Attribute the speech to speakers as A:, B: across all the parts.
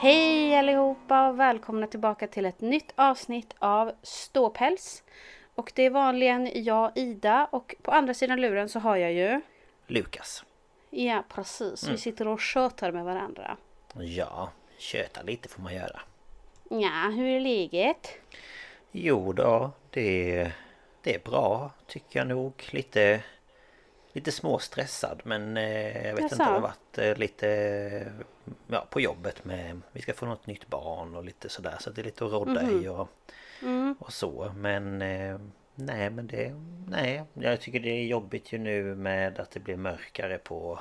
A: Hej allihopa och välkomna tillbaka till ett nytt avsnitt av Ståpäls. Och det är vanligen jag, Ida, och på andra sidan luren så har jag ju...
B: Lukas.
A: Ja, precis. Vi sitter och tjötar med varandra.
B: Ja, köta lite får man göra.
A: Ja, hur är läget?
B: Jo då, det, det är bra tycker jag nog. Lite, lite småstressad men eh, jag vet
A: Jaså?
B: inte, det har varit eh, lite ja, på jobbet med Vi ska få något nytt barn och lite sådär så det är lite att rodda i och, och så men eh, Nej men det Nej jag tycker det är jobbigt ju nu med att det blir mörkare på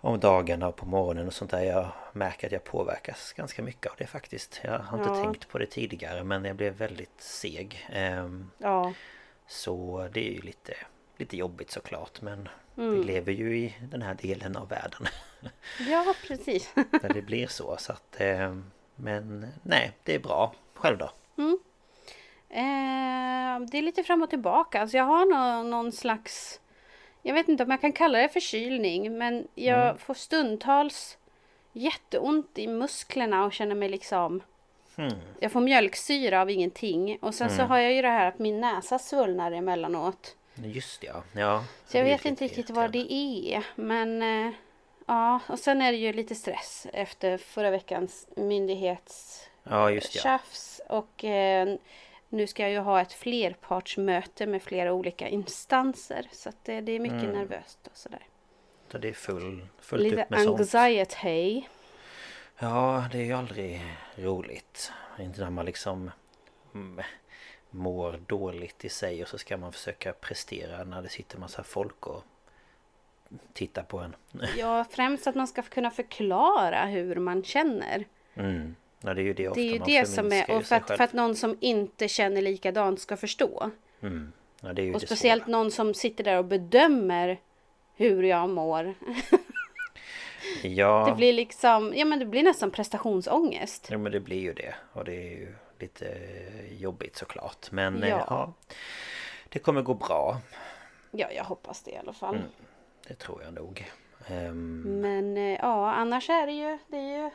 B: om dagarna och på morgonen och sånt där. Jag märker att jag påverkas ganska mycket av det faktiskt. Jag har inte
A: Ja.
B: tänkt på det tidigare men jag blev väldigt seg. Ehm,
A: Ja,
B: så det är ju lite, lite jobbigt såklart men
A: Mm.
B: vi lever ju i den här delen av världen
A: ja precis.
B: där det blir så så att eh, Men nej, det är bra. Själv då?
A: eh, det är lite fram och tillbaka. Alltså jag har nå- någon slags... Jag vet inte om jag kan kalla det förkylning men jag får stundtals jätteont i musklerna och känner mig liksom...
B: Hmm.
A: Jag får mjölksyra av ingenting. Och sen så har jag ju det här att min näsa svullnar emellanåt.
B: Just det, ja. ja
A: Så jag vet inte
B: lite
A: riktigt vad det är. Men eh, ja, och sen är det ju lite stress efter förra veckans
B: Ja just det, ja.
A: myndighetstjafs. Och eh, nu ska jag ju ha ett flerpartsmöte med flera olika instanser. Så att det, det är mycket
B: Mm.
A: nervöst och sådär.
B: Så det är full, fullt
A: Lite
B: upp med sånt.
A: anxiety.
B: Ja, det är ju aldrig roligt. Inte när man liksom mm, mår dåligt i sig och så ska man försöka prestera när det sitter massa folk och tittar på en.
A: Ja, främst att man ska kunna förklara hur man känner.
B: Mm. Ja, det är ju det
A: Det är ju det som är, och för att, för att någon som inte känner likadant ska förstå.
B: Mm. Ja, det är ju
A: Och
B: det
A: speciellt
B: svåra.
A: någon som sitter där och bedömer hur jag mår.
B: Ja,
A: Det blir liksom, ja men det blir nästan prestationsångest.
B: ja, men det blir ju det. Och det är ju lite jobbigt såklart. Men ja,
A: Ja.
B: ja det kommer gå bra.
A: Ja, jag hoppas det i alla fall.
B: Mm. Det tror jag nog. Ehm,
A: Men eh, ja, annars är det ju, det är ju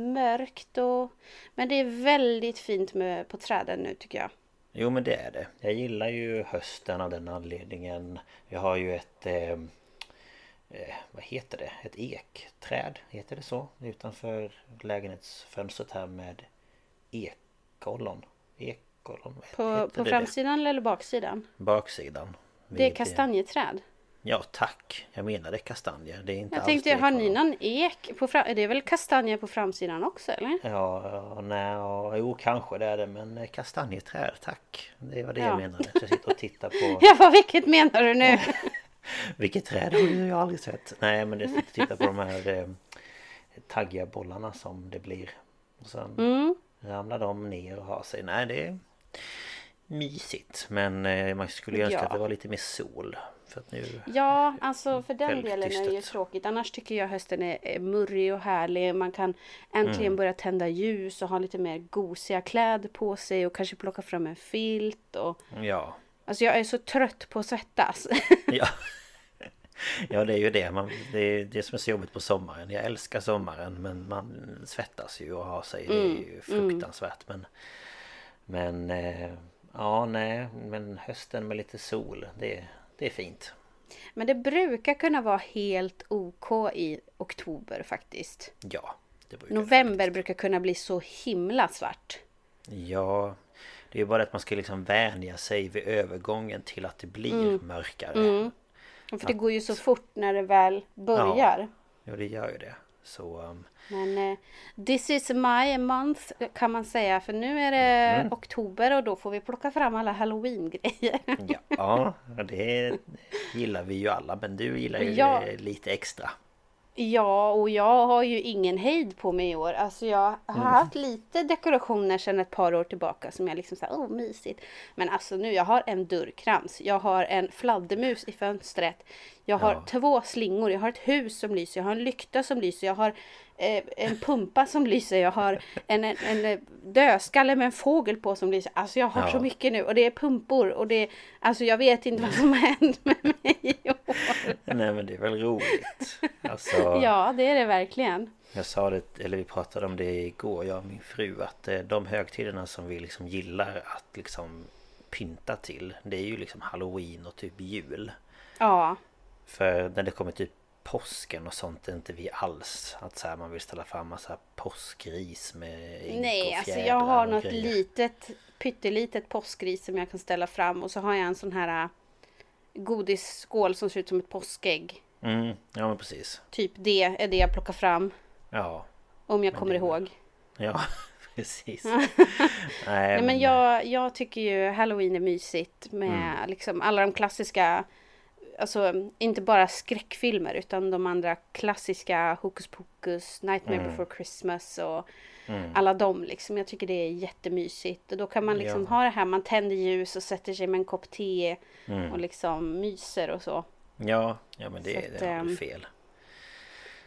A: mörkt och... Men det är väldigt fint med, på träden nu tycker jag.
B: Jo men det är det. Jag gillar ju hösten av den anledningen. Jag har ju ett... Eh, eh, vad heter det? Ett ekträd. Heter det så? Utanför lägenhetsfönstret här med ekollon. Ekollon.
A: På, på framsidan eller baksidan?
B: Baksidan.
A: Det är kastanjeträd.
B: Ja tack, jag menade kastanjer. Det är inte
A: Jag tänkte, har ni någon ek på fram... Det är väl kastanjer på framsidan också eller?
B: Ja, ja, nej, ja, jo kanske det är det men eh, kastanjeträd tack. Det var det
A: Ja.
B: jag menade. Så jag sitter och tittar på
A: Ja, vad vilket menar du nu?
B: Vilket träd har jag aldrig sett. Nej men jag sitter och tittar på de här eh, taggiga bollarna som det blir. Och sen
A: Mm.
B: Ramlar de ner och har sig. Nej det är mysigt. Men eh, man skulle ju önska
A: Ja.
B: att det var lite mer sol. För att nu...
A: Ja, alltså för den delen är det ju tråkigt. Annars tycker jag hösten är murrig och härlig. Man kan
B: Mm.
A: äntligen börja tända ljus och ha lite mer gosiga kläder på sig och kanske plocka fram en filt. Och...
B: Ja.
A: Alltså jag är så trött på att svettas.
B: Ja. Ja det är ju det. Man, det är det som är så jobbigt på sommaren. Jag älskar sommaren men man svettas ju och har sig. Det är
A: Mm,
B: ju fruktansvärt. Men, men eh, ja nej. Men hösten med lite sol. Det, det är fint.
A: Men det brukar kunna vara helt OK i oktober faktiskt.
B: Ja. Brukar
A: November
B: faktiskt.
A: brukar kunna bli så himla svart.
B: Ja. Det är ju bara att man ska liksom vänja sig vid övergången till att det blir
A: Mm.
B: mörkare.
A: För det går ju så fort när det väl börjar.
B: Ja det gör ju det. Så um,
A: Men eh, this is my month kan man säga. För nu är det
B: Mm.
A: oktober och då får vi plocka fram alla halloween-grejer.
B: ja, det gillar vi ju alla. Men du gillar ju
A: Ja.
B: lite extra.
A: Ja, och jag har ju ingen hejd på mig i år. Alltså jag har
B: Mm.
A: haft lite dekorationer sedan ett par år tillbaka som jag liksom såhär, åh mysigt. Men alltså nu, jag har en dörrkrans, jag har en fladdermus i fönstret. Jag har
B: Ja.
A: två slingor, jag har ett hus som lyser, jag har en lykta som lyser, jag har en pumpa som lyser, jag har en, en, en eh, dödskalle med en fågel på som lyser. Alltså jag har
B: Ja.
A: så mycket nu och det är pumpor och det är, alltså jag vet inte vad som har hänt med mig i år.
B: Nej men det är väl roligt. Alltså,
A: Ja, det är det verkligen.
B: Jag sa det, eller vi pratade om det igår, jag och min fru, att eh, de högtiderna som vi liksom gillar att liksom pynta till, det är ju liksom halloween och typ jul.
A: Ja.
B: För när det kommer typ påsken och sånt är inte vi alls att så här, man vill ställa fram massa påskris med
A: Nej,
B: och
A: alltså jag har något
B: grejer.
A: litet, pyttelitet påskris som jag kan ställa fram och så har jag en sån här äh, godisskål som ser ut som ett påskägg.
B: Mm, ja men precis.
A: Typ det är det jag plockar fram
B: Ja,
A: om jag kommer
B: det-
A: ihåg.
B: ja precis.
A: Nej men jag, jag tycker ju halloween är mysigt med liksom alla de klassiska Alltså inte bara skräckfilmer utan de andra klassiska Hokus Pokus, Nightmare before Christmas och alla dem liksom. Jag tycker det är jättemysigt. Och då kan man liksom
B: Ja.
A: ha det här, man tänder ljus och sätter sig med en kopp te och liksom myser och så.
B: Ja, ja men det,
A: Så
B: det har du
A: ehm,
B: fel.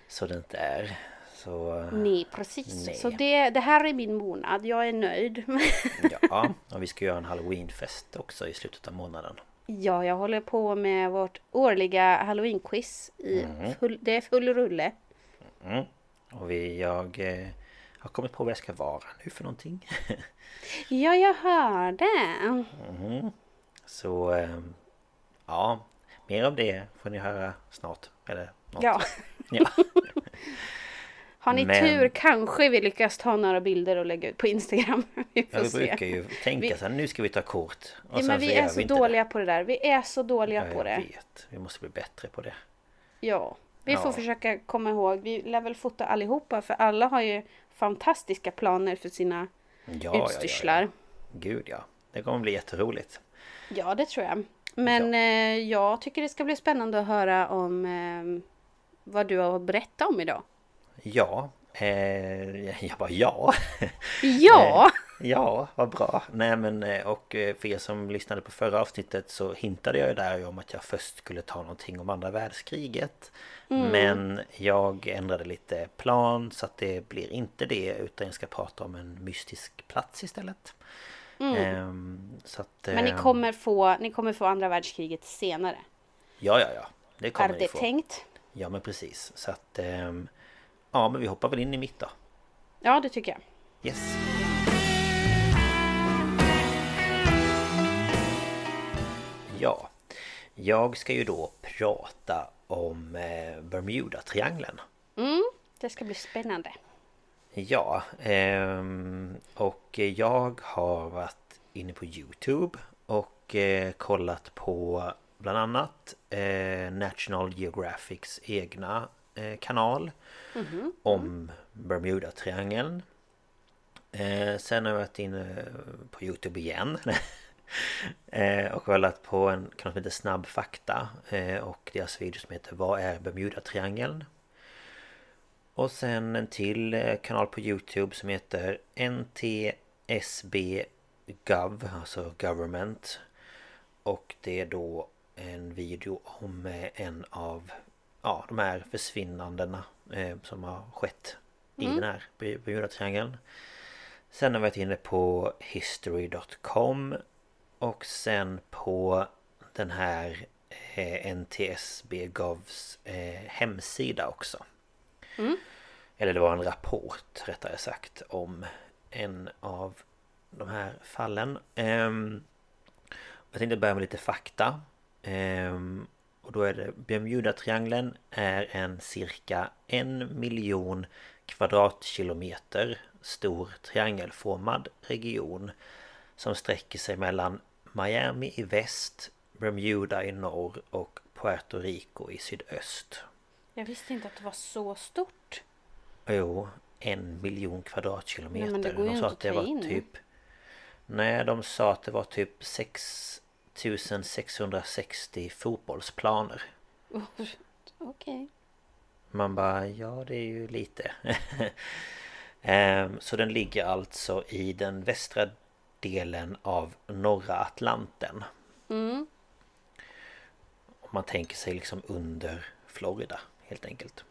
B: Så det inte är. Så... eh,
A: Nej precis.
B: Nej.
A: Så det, det här är min månad, jag är nöjd.
B: Ja, och vi ska göra en halloweenfest också i slutet av månaden.
A: Ja, jag håller på med vårt årliga halloween-quiz. I full, det är full rulle.
B: Mm. Och vi, jag eh, har kommit på vad jag ska vara nu för någonting.
A: Ja, jag hörde.
B: Så eh, ja, mer av det får ni höra snart. Eller något.
A: Ja.
B: Ja.
A: Har ni
B: Men-
A: tur kanske vi lyckas ta några bilder och lägga ut på Instagram. Vi får
B: Ja, vi
A: se.
B: brukar ju tänka
A: Vi-
B: så här, nu ska vi ta kort. Och
A: Ja, men
B: så
A: vi
B: gör
A: är så
B: inte
A: dåliga på det där. Vi är så
B: det.
A: dåliga
B: Ja,
A: på
B: jag
A: det.
B: vet. Vi måste bli bättre på det.
A: Ja. Vi
B: Ja.
A: får försöka komma ihåg. Vi lär väl fota allihopa för alla har ju fantastiska planer för sina
B: Ja, ja, ja,
A: utstyrslar.
B: ja. Gud ja. Det kommer bli jätteroligt.
A: Ja, det tror jag. Men eh, jag tycker det ska bli spännande att höra om eh, vad du har berättat om idag.
B: Ja. Eh, jag bara ja.
A: Ja!
B: Ja, vad bra. Nej men eh, och eh, för er som lyssnade på förra avsnittet så hintade jag ju där om att jag först skulle ta någonting om andra världskriget. Men jag ändrade lite plan så att det blir inte det utan jag ska prata om en mystisk plats istället. Ehm, så att,
A: Men ni
B: ehm,
A: kommer, få, ni kommer få andra världskriget senare.
B: Ja, ja, ja. Det kommer
A: är
B: ni
A: det
B: få.
A: tänkt?
B: Ja, men precis. Så att... ja, men vi hoppar väl in i mitt då.
A: Ja, det tycker jag.
B: Yes. Ja, jag ska ju då prata om eh, Bermuda-triangeln.
A: Mm, det ska bli spännande.
B: Ja, ehm, och jag har varit inne på Youtube och eh, kollat på bland annat eh, National Geographics egna eh, kanal om Bermuda-triangeln. Eh, sen har jag varit inne på Youtube igen. eh, och kollat på en kanal som heter Snabb fakta. Eh, och deras video som heter Vad är Bermuda-triangeln? Och sen en till eh, kanal på Youtube som heter NTSB Gov, alltså Government. Och det är då en video om eh, en av ja, de här försvinnandena eh, som har skett i den här Bermuda-triangeln. Sen har vi varit inne på history.com och sen på den här eh, NTSB Govs eh, hemsida också. Eller det var en rapport rättare sagt om en av de här fallen. Ehm, jag tänkte börja med lite fakta. Och då är det Bermuda-triangeln är en cirka en miljon kvadratkilometer stor triangelformad region som sträcker sig mellan Miami i väst, Bermuda i norr och Puerto Rico i sydöst.
A: Jag visste inte att det var så stort.
B: Jo, en miljon kvadratkilometer.
A: Nej, men det går ju
B: de
A: inte
B: sa
A: att
B: att det var
A: in.
B: typ... Nej, de sa att det var typ 6660 fotbollsplaner.
A: Okej.
B: Man bara, ja det är ju lite. Ehm, Så den ligger alltså i den västra delen av norra Atlanten.
A: Mm.
B: Om man tänker sig liksom under Florida helt enkelt.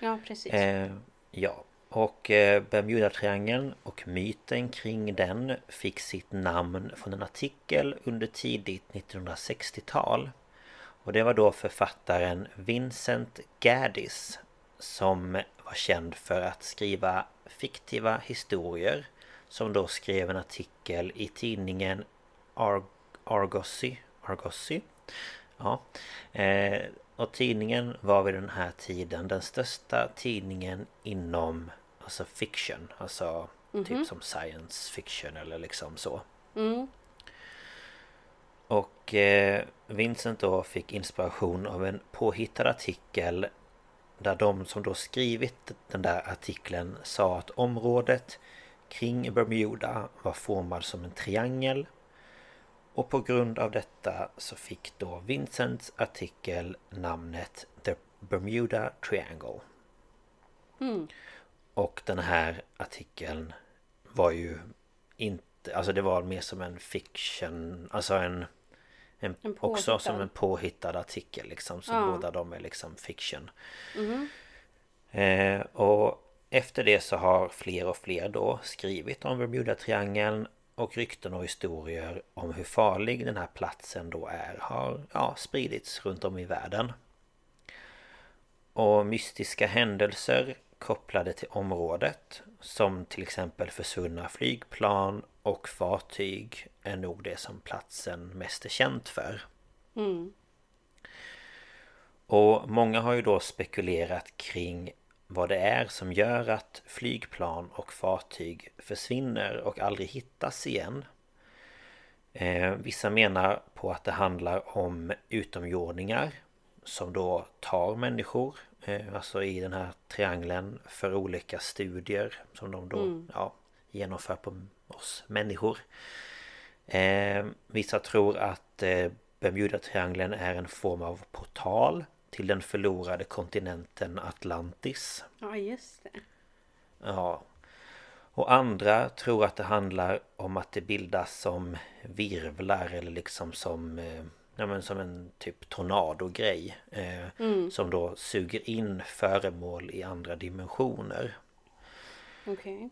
A: Ja, precis.
B: Eh, ja, och Bermudatriangeln Bermuda-triangeln och myten kring den fick sitt namn från en artikel under tidigt 1960-tal. Och det var då författaren Vincent Gaddis som var känd för att skriva fiktiva historier. Som då skrev en artikel i tidningen Ar- Argosy. Argosy? Ja. Eh, och tidningen var vid den här tiden den största tidningen inom alltså fiction. Alltså typ som science fiction eller liksom så.
A: Mm.
B: Och eh, Vincent då fick inspiration av en påhittad artikel där de som då skrivit den där artikeln sa att området kring Bermuda var formad som en triangel. Och på grund av detta så fick då Vincents artikel namnet The Bermuda Triangle. Och den här artikeln var ju inte, alltså det var mer som en fiction, alltså en, en,
A: En
B: också som en påhittad artikel liksom. Så
A: Ja.
B: båda de är liksom fiction. Eh, och efter det så har fler och fler då skrivit om Bermuda-triangeln och rykten och historier om hur farlig den här platsen då är har ja, spridits runt om i världen. Och mystiska händelser kopplade till området som till exempel försvunna flygplan och fartyg är nog det som platsen mest är känt för.
A: Mm.
B: Och många har ju då spekulerat kring vad det är som gör att flygplan och fartyg försvinner och aldrig hittas igen. Eh, vissa menar på att det handlar om utomjordingar som då tar människor, eh, alltså i den här triangeln för olika studier som de då ja, genomför på oss människor. Eh, vissa tror att eh, Bermuda-triangeln är en form av portal till den förlorade kontinenten Atlantis.
A: Ja, just det.
B: Ja. Och andra tror att det handlar om att det bildas som virvlar eller liksom som eh, ja, men som en typ tornadogrej. Eh, Som då suger in föremål i andra dimensioner.
A: Okej.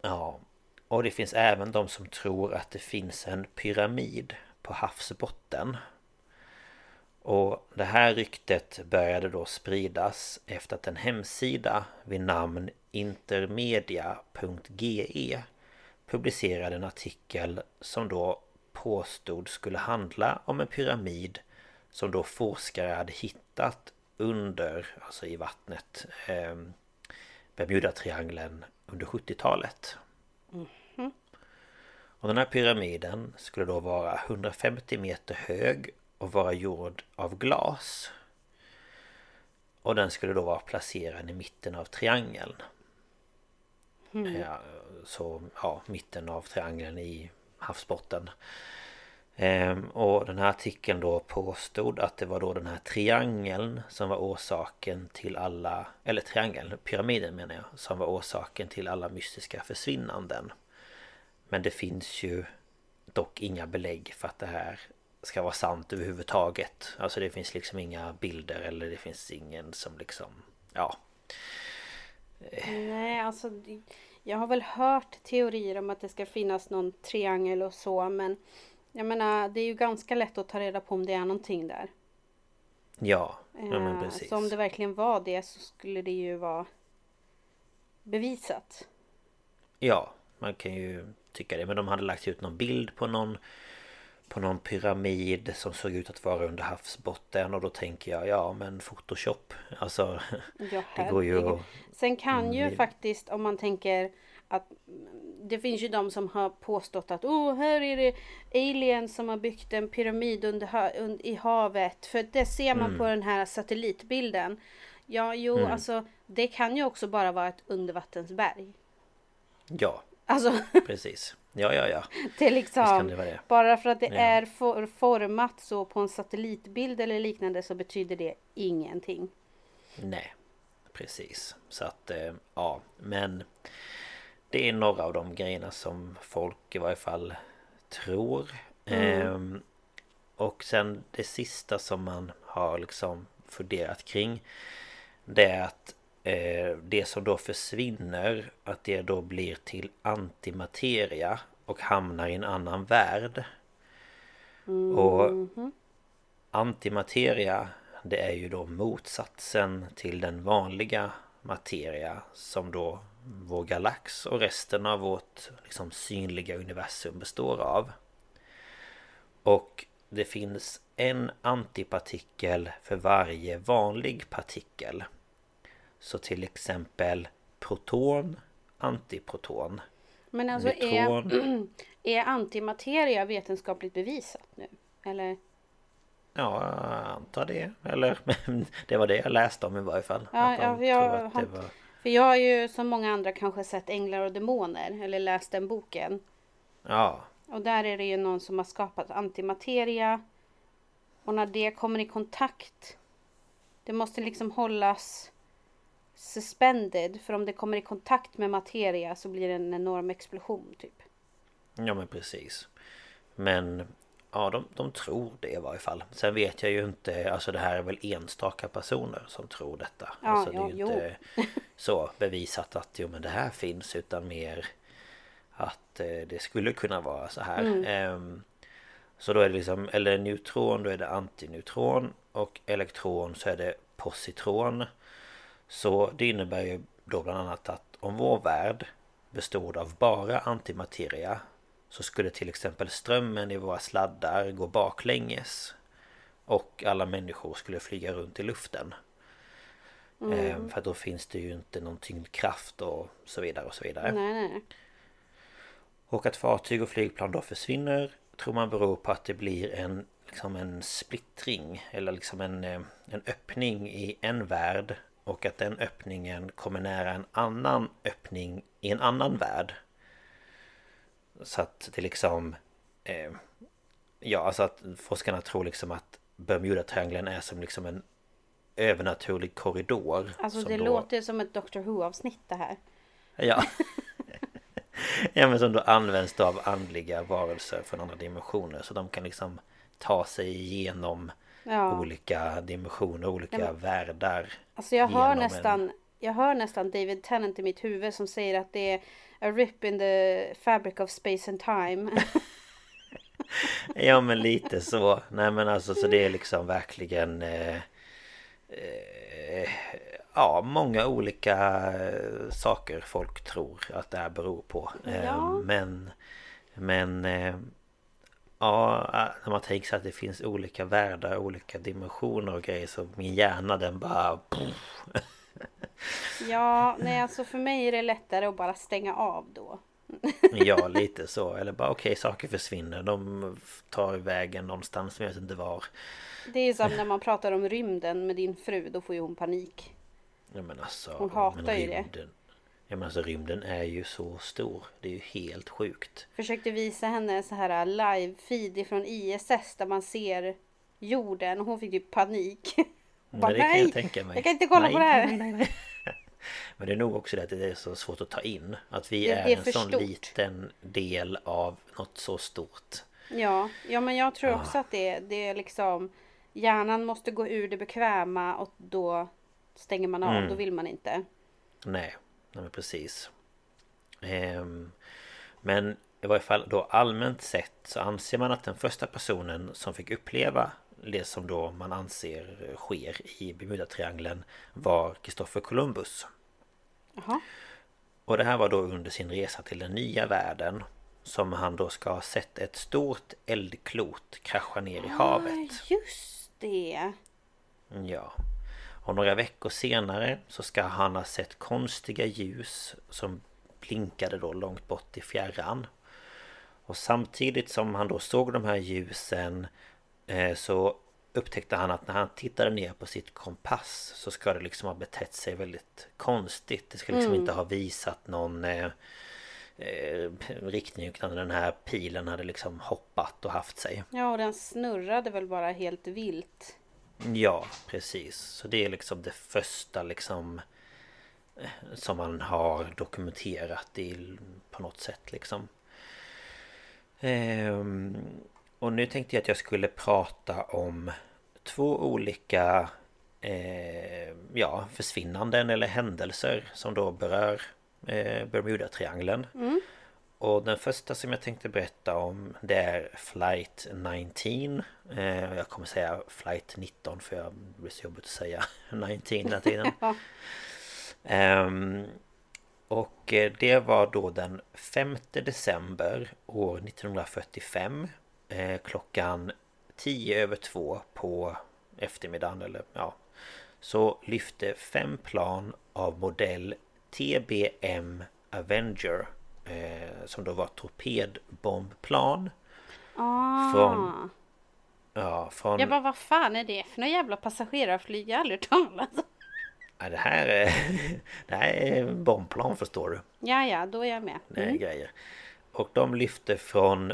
B: Ja. Och det finns även de som tror att det finns en pyramid på havsbotten. Och det här ryktet började då spridas efter att en hemsida vid namn intermedia.ge publicerade en artikel som då påstod skulle handla om en pyramid som då forskare hade hittat under, alltså i vattnet, eh, Bermuda-triangeln under 70-talet. Och den här pyramiden skulle då vara 150 meter hög att vara gjord av glas. Och den skulle då vara placerad i mitten av triangeln. Mm. Ja, så ja, mitten av triangeln i havsbotten. Ehm, och den här artikeln då påstod att det var då den här triangeln som var orsaken till alla Eller triangeln, pyramiden menar jag Som var orsaken till alla mystiska försvinnanden Men det finns ju dock inga belägg för att det här ska vara sant överhuvudtaget Alltså det finns liksom inga bilder eller det finns ingen som liksom Ja
A: Nej alltså Jag har väl hört teorier om att det ska finnas någon triangel och så men jag menar, det är ju ganska lätt att ta reda på om det är någonting där.
B: Ja, ja men
A: eh,
B: precis.
A: Så om det verkligen var det så skulle det ju vara bevisat.
B: Ja, man kan ju tycka det. Men de hade lagt ut någon bild på någon på någon pyramid som såg ut att vara under havsbotten och då tänker jag ja men Photoshop Alltså
A: ja,
B: det går ju att...
A: Sen kan ju mm. faktiskt om man tänker att det finns ju de som har påstått att oh, här är det aliens som har byggt en pyramid under, i havet. För det ser man mm. på den här satellitbilden. Ja, jo, mm. alltså det kan ju också bara vara ett undervattensberg.
B: Ja,
A: alltså,
B: precis. Ja, ja, ja.
A: Det är liksom, det det. bara för att det ja. är for, format så på en satellitbild eller liknande så betyder det ingenting.
B: Nej, precis. Så att, eh, ja, men det är några av de grejerna som folk i varje fall tror. Mm. Ehm, och sen det sista som man har liksom funderat kring Det är att det som då försvinner Att det då blir till antimateria och hamnar i en annan värld. Mm. Och antimateria det är ju då motsatsen till den vanliga materia som då vår galax och resten av vårt liksom, synliga universum består av. Och det finns en antipartikel för varje vanlig partikel. Så till exempel proton, antiproton.
A: Men alltså neutron. är, är antimateria vetenskapligt bevisat nu? Eller?
B: Ja, jag antar det. Eller det var det jag läste om i varje fall.
A: Ja, ja jag har, var... För jag har ju som många andra kanske sett Änglar och Demoner eller läst den boken.
B: Ja.
A: Och där är det ju någon som har skapat antimateria. Och när det kommer i kontakt. Det måste liksom hållas suspended. För om det kommer i kontakt med materia så blir det en enorm explosion typ.
B: Ja men precis. Men Ja, de, de tror det i varje fall. Sen vet jag ju inte, alltså det här är väl enstaka personer som tror detta.
A: Ja,
B: alltså
A: det är
B: ju inte så bevisat att jo men det här finns utan mer att eh, det skulle kunna vara så här. Mm. Eh, så då är det liksom, eller neutron då är det antineutron och elektron så är det positron. Så det innebär ju då bland annat att om vår värld bestod av bara antimateria så skulle till exempel strömmen i våra sladdar gå baklänges Och alla människor skulle flyga runt i luften mm. Ehm, för då finns det ju inte någon tyngdkraft och så vidare och så vidare
A: nej, nej.
B: Och att fartyg och flygplan då försvinner Tror man beror på att det blir en Liksom en splittring Eller liksom en, eh, en öppning i en värld Och att den öppningen kommer nära en annan öppning i en annan värld så att det liksom... Eh, ja, alltså att forskarna tror liksom att Bermuda-triangeln är som liksom en övernaturlig korridor.
A: Alltså det då... låter som ett Doctor Who-avsnitt det här.
B: Ja. ja men som då används då av andliga varelser från andra dimensioner. Så de kan liksom ta sig igenom ja. olika dimensioner, olika ja, men... världar.
A: Alltså jag hör nästan en... Jag hör nästan David Tennant i mitt huvud som säger att det är a rip in the fabric of space and time.
B: ja men lite så. Nej men alltså så det är liksom verkligen eh, eh, Ja många olika eh, saker folk tror att det här beror på. Eh, ja. Men Men eh, Ja, när man tänker sig att det finns olika världar, olika dimensioner och grejer så min hjärna den bara...
A: Ja, nej alltså för mig är det lättare att bara stänga av då.
B: ja, lite så. Eller bara okej, okay, saker försvinner. De tar vägen någonstans, men jag vet inte var.
A: Det är som när man pratar om rymden med din fru, då får ju hon panik.
B: Ja, men alltså,
A: hon hatar ju det.
B: Ja men alltså rymden är ju så stor. Det är ju helt sjukt.
A: Försökte visa henne så här live feed från ISS där man ser jorden och hon fick ju panik.
B: Bara, det kan jag tänka mig.
A: Jag kan inte kolla
B: nej,
A: på det här.
B: Nej, nej, nej. Men det är nog också det att det är så svårt att ta in. Att vi
A: Det-
B: är,
A: det är
B: en sån
A: stort.
B: liten del av något så stort.
A: Ja, ja men jag tror
B: Ah.
A: också att det, det är liksom Hjärnan måste gå ur det bekväma och då stänger man av,
B: Mm.
A: då vill man inte.
B: Nej, nej men precis. Ehm, men i varje fall då allmänt sett så anser man att den första personen som fick uppleva det som då man anser sker i Bermudatriangeln var Kristoffer Columbus.
A: Jaha.
B: Och det här var då under sin resa till den nya världen som han då ska ha sett ett stort eldklot krascha ner i havet.
A: Ah, just det.
B: Ja. Och några veckor senare så ska han ha sett konstiga ljus som blinkade då långt bort i fjärran. Och samtidigt som han då såg de här ljusen eh, så upptäckte han att när han tittade ner på sitt kompass så ska det liksom ha betett sig väldigt konstigt. Det ska liksom inte ha visat någon eh, eh, riktning utan den här pilen hade liksom hoppat och haft sig.
A: Ja, och den snurrade väl bara helt vilt.
B: Ja, precis. Så det är liksom det första liksom eh, som man har dokumenterat i, på något sätt liksom. Ehm, och nu tänkte jag att jag skulle prata om två olika eh, ja, försvinnanden eller händelser som då berör eh, Bermuda-triangeln. Mm. Och den första som jag tänkte berätta om det är Flight 19 eh, Jag kommer säga Flight 19 för jag blir så jobbigt att säga 19 hela tiden. Ehm, Och eh, det var då den 5 december år 1945 eh, Klockan 10 över 2 på eftermiddagen eller ja. Så lyfte fem plan av modell TBM Avenger eh, Som då var torpedbombplan
A: Ah.
B: Från- Ja, från...
A: Jag bara, vad fan är det för några jävla passagerarflyg? Jag har aldrig talat.
B: Ja, det här är... Det här är bombplan förstår du.
A: Ja, ja, då är jag med.
B: Det är
A: Mm.
B: grejer. Och de lyfte från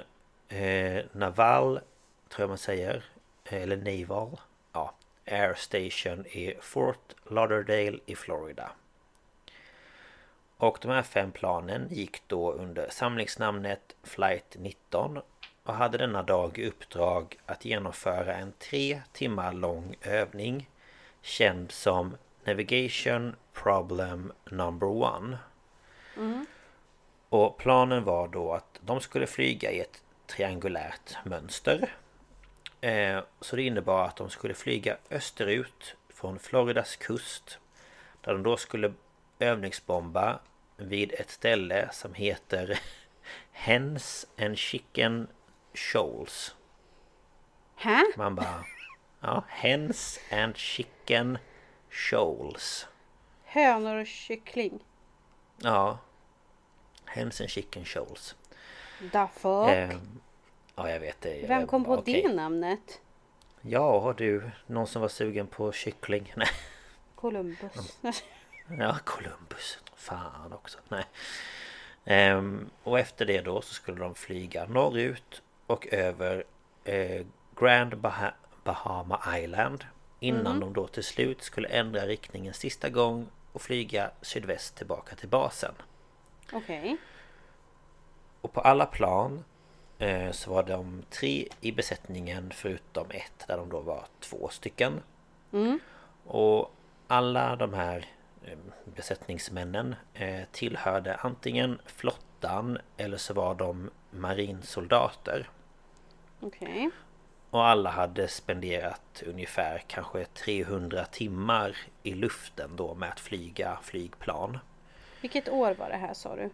B: eh, Naval, tror jag man säger. Eller Naval. Ja. Air Station i Fort Lauderdale i Florida. Och de här fem planen gick då under samlingsnamnet Flight 19 och hade denna dag i uppdrag att genomföra en tre timmar lång övning känd som Navigation Problem Number One. Och planen var då att de skulle flyga i ett triangulärt mönster. Eh, så det innebar att de skulle flyga österut från Floridas kust. Där de då skulle övningsbomba vid ett ställe som heter Hens and Chicken Shoals.
A: Hä?
B: Man bara... Ja, Hens and Chicken Shoals.
A: Hönor och kyckling.
B: Ja. Hens and Chicken Shoals.
A: The fuck?
B: Ehm, ja, jag vet det.
A: Vem kom på
B: Okej.
A: det namnet?
B: Ja, du. Någon som var sugen på kyckling? Nej.
A: Columbus.
B: Ja, Columbus. Fan också. Nej. Ehm, och efter det då så skulle de flyga norrut och över eh, Grand Bah- Bahama Island. Innan de då till slut skulle ändra riktningen sista gång och flyga sydväst tillbaka till basen.
A: Okej.
B: Och på alla plan eh, så var de tre i besättningen förutom ett där de då var två stycken. Och alla de här besättningsmännen eh, tillhörde antingen flottan eller så var de marinsoldater.
A: Okej.
B: Och alla hade spenderat ungefär kanske 300 timmar i luften då med att flyga flygplan.
A: Vilket år var det här sa du?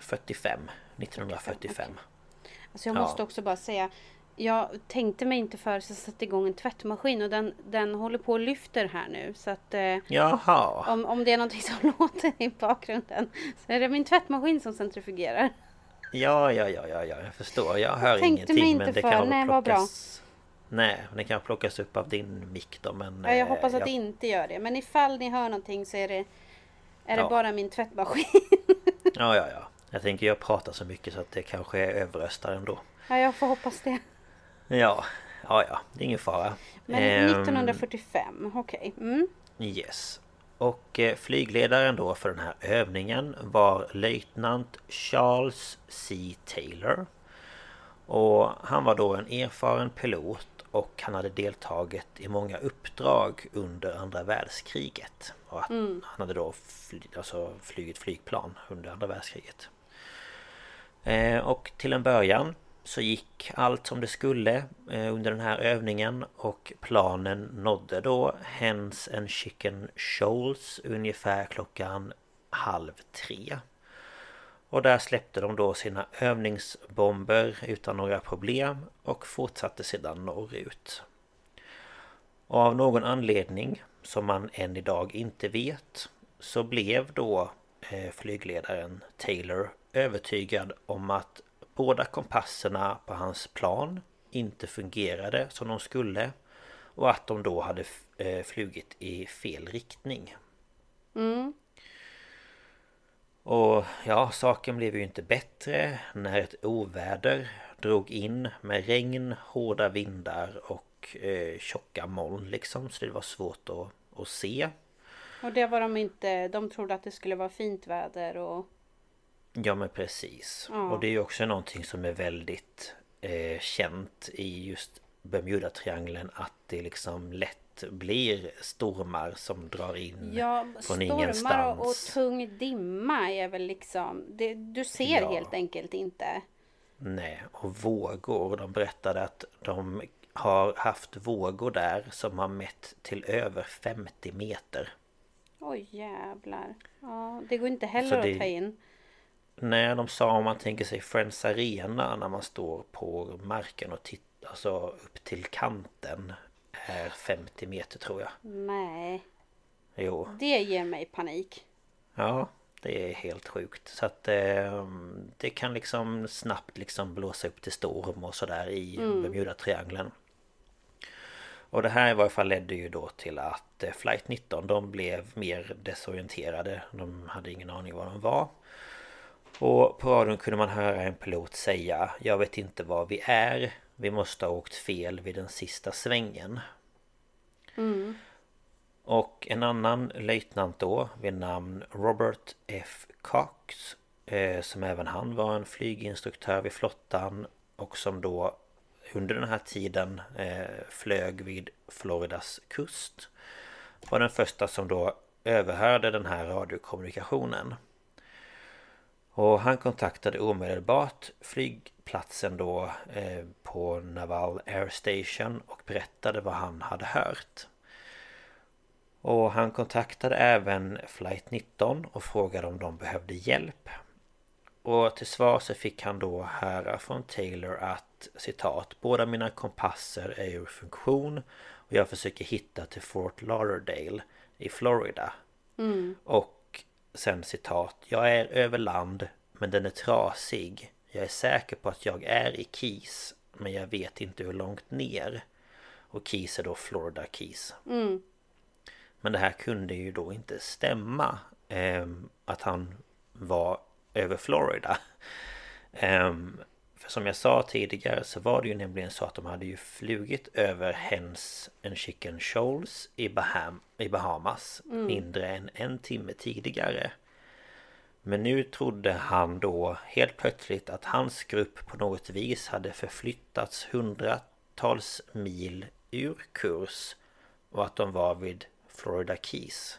B: 45, 1945.
A: Alltså jag
B: Ja.
A: måste också bara säga Jag tänkte mig inte för så jag satte igång en tvättmaskin och den, den håller på och lyfter här nu. Så att eh, om, om det är någonting som låter i bakgrunden så är det min tvättmaskin som centrifugerar.
B: Ja, ja, ja, ja, ja, jag förstår. Jag hör
A: mig
B: ingenting men det
A: för.
B: kan
A: Nej,
B: plockas... Nej, det kan plockas upp av din mick då men...
A: Ja, jag
B: eh,
A: hoppas att
B: jag-
A: det inte gör det. Men ifall ni hör någonting så är det, är det
B: Ja.
A: bara min tvättmaskin.
B: Ja, ja, ja. Jag tänker jag pratar så mycket så att det kanske är överröstar ändå.
A: ja, jag får hoppas det.
B: Ja, ja, ja. Det är ingen fara.
A: Men
B: Ehm,
A: 1945, okej. Mm.
B: Yes. Och eh, flygledaren då för den här övningen var löjtnant Charles C. Taylor. Och han var då en erfaren pilot och han hade deltagit i många uppdrag under andra världskriget. Och att Han hade då fly, alltså flugit flygplan under andra världskriget. Eh, och till en början så gick allt som det skulle eh, under den här övningen och planen nådde då Hens and Chicken Shoals ungefär klockan halv tre. Och där släppte de då sina övningsbomber utan några problem och fortsatte sedan norrut. Och av någon anledning som man än idag inte vet så blev då eh, flygledaren Taylor övertygad om att båda kompasserna på hans plan inte fungerade som de skulle och att de då hade eh, flugit i fel riktning.
A: Mm.
B: Och ja, saken blev ju inte bättre när ett oväder drog in med regn, hårda vindar och eh, tjocka moln liksom. Så det var svårt att, att se.
A: Och det var de inte. De trodde att det skulle vara fint väder och
B: Ja men precis.
A: Ja.
B: Och det är ju också någonting som är väldigt eh, känt i just Bermuda-triangeln att det liksom lätt blir stormar som drar in
A: Ja,
B: från
A: stormar
B: ingenstans.
A: och, och tung dimma är väl liksom det, Du ser
B: Ja.
A: helt enkelt inte.
B: Nej, och vågor. De berättade att de har haft vågor där som har mätt till över 50 meter.
A: Oj jävlar. Ja, det går inte heller
B: det-
A: att ta in.
B: Nej, de sa om man tänker sig Friends Arena när man står på marken och tittar alltså upp till kanten är 50 meter tror jag.
A: Nej,
B: Jo,
A: det ger mig panik.
B: ja, det är helt sjukt. Så att eh, det kan liksom snabbt liksom blåsa upp till storm och sådär i Bermuda-triangeln. Och det här i varje fall ledde ju då till att eh, Flight 19 de blev mer desorienterade. De hade ingen aning var de var. Och på radion kunde man höra en pilot säga Jag vet inte var vi är. Vi måste ha åkt fel vid den sista svängen. Och en annan löjtnant då vid namn Robert F. Cox eh, Som även han var en flyginstruktör vid flottan Och som då under den här tiden eh, flög vid Floridas kust Var den första som då överhörde den här radiokommunikationen och han kontaktade omedelbart flygplatsen då eh, på Naval Air Station och berättade vad han hade hört. Och han kontaktade även Flight 19 och frågade om de behövde hjälp. Och till svar så fick han då höra från Taylor att citat Båda mina kompasser är ur funktion och jag försöker hitta till Fort Lauderdale i Florida. Och sen citat Jag är över land men den är trasig. Jag är säker på att jag är i Keys men jag vet inte hur långt ner. Och Keys är då Florida Keys. Men det här kunde ju då inte stämma. ehm, att han var över Florida. Ehm, för som jag sa tidigare så var det ju nämligen så att de hade ju flugit över Hens and Chicken Shoals i, Baham, i Bahamas mindre än en timme tidigare. Men nu trodde han då helt plötsligt att hans grupp på något vis hade förflyttats hundratals mil ur kurs och att de var vid Florida Keys.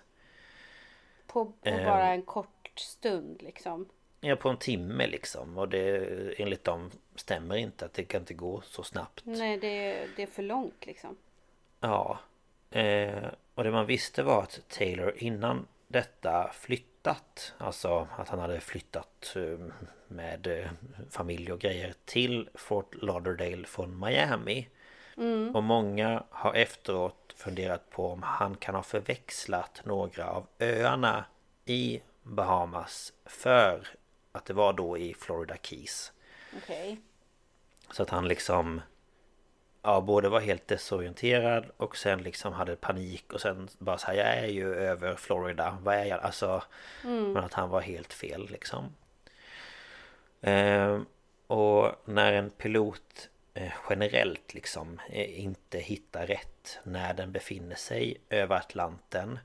A: På, på
B: Ehm.
A: bara en kort stund liksom.
B: Ja, på en timme liksom. Och det enligt dem stämmer inte att det kan inte gå så snabbt.
A: Nej, det, det är för långt liksom.
B: Ja. Eh, och det man visste var att Taylor innan detta flytt, flyttat. Alltså att han hade flyttat eh, med eh, familj och grejer till Fort Lauderdale från Miami. Mm. Och många har efteråt funderat på om han kan ha förväxlat några av öarna i Bahamas för att det var då i Florida Keys.
A: Okej. Okay.
B: Så att han liksom Ja både var helt desorienterad och sen liksom hade panik och sen bara så här Jag är ju över Florida Vad är jag? Alltså mm. Men att han var helt fel liksom eh, Och när en pilot eh, generellt liksom eh, inte hittar rätt när den befinner sig över Atlanten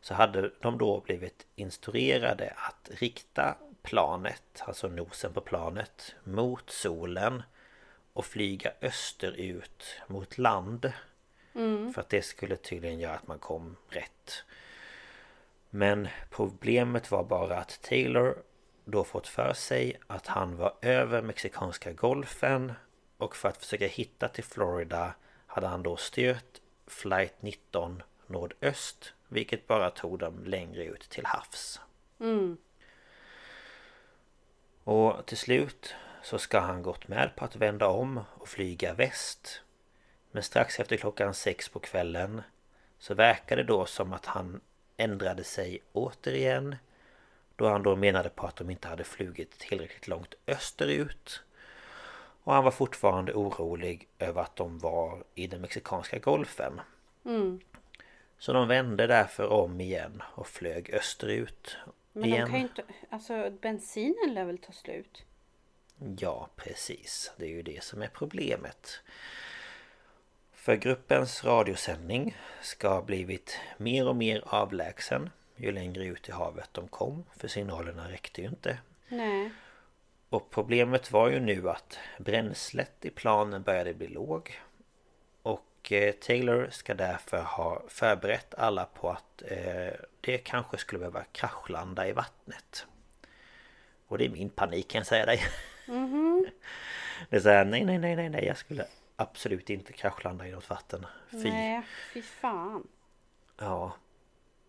B: så hade de då blivit instruerade att rikta planet, alltså nosen på planet, mot solen och flyga österut mot land. Mm. För att det skulle tydligen göra att man kom rätt. Men problemet var bara att Taylor då fått för sig att han var över Mexikanska golfen och för att försöka hitta till Florida hade han då styrt flight 19 nordöst vilket bara tog dem längre ut till havs. Mm. Och till slut så ska han gått med på att vända om och flyga väst. Men strax efter klockan sex på kvällen så verkar det då som att han ändrade sig återigen då han då menade på att de inte hade flugit tillräckligt långt österut. Och han var fortfarande orolig över att de var i den mexikanska golfen. Mm. Så de vände därför om igen och flög österut.
A: Men igen. de kan ju inte... Alltså bensinen lär väl ta slut?
B: Ja, precis. Det är ju det som är problemet. För gruppens radiosändning ska ha blivit mer och mer avlägsen ju längre ut i havet de kom. För signalerna räckte ju inte.
A: Nej.
B: Och problemet var ju nu att bränslet i planen började bli låg. Och eh, Taylor ska därför ha förberett alla på att eh, det kanske skulle behöva kraschlanda i vattnet. Och det är min panik kan jag säga dig. Mm -hmm. Det är såhär, nej nej nej nej nej jag skulle absolut inte kraschlanda i något vatten.
A: Fy. Nej, fy fan.
B: Ja.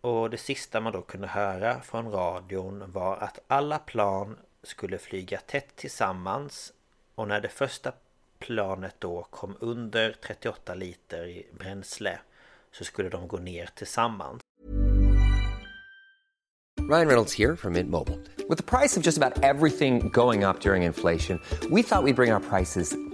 B: Och det sista man då kunde höra från radion var att alla plan skulle flyga tätt tillsammans och när det första planet då kom under 38 liter i bränsle så skulle de gå ner tillsammans.
C: Ryan Reynolds här från Mint Mobile. Med priset på nästan allt som går upp under inflationen trodde vi att vi skulle bring våra priser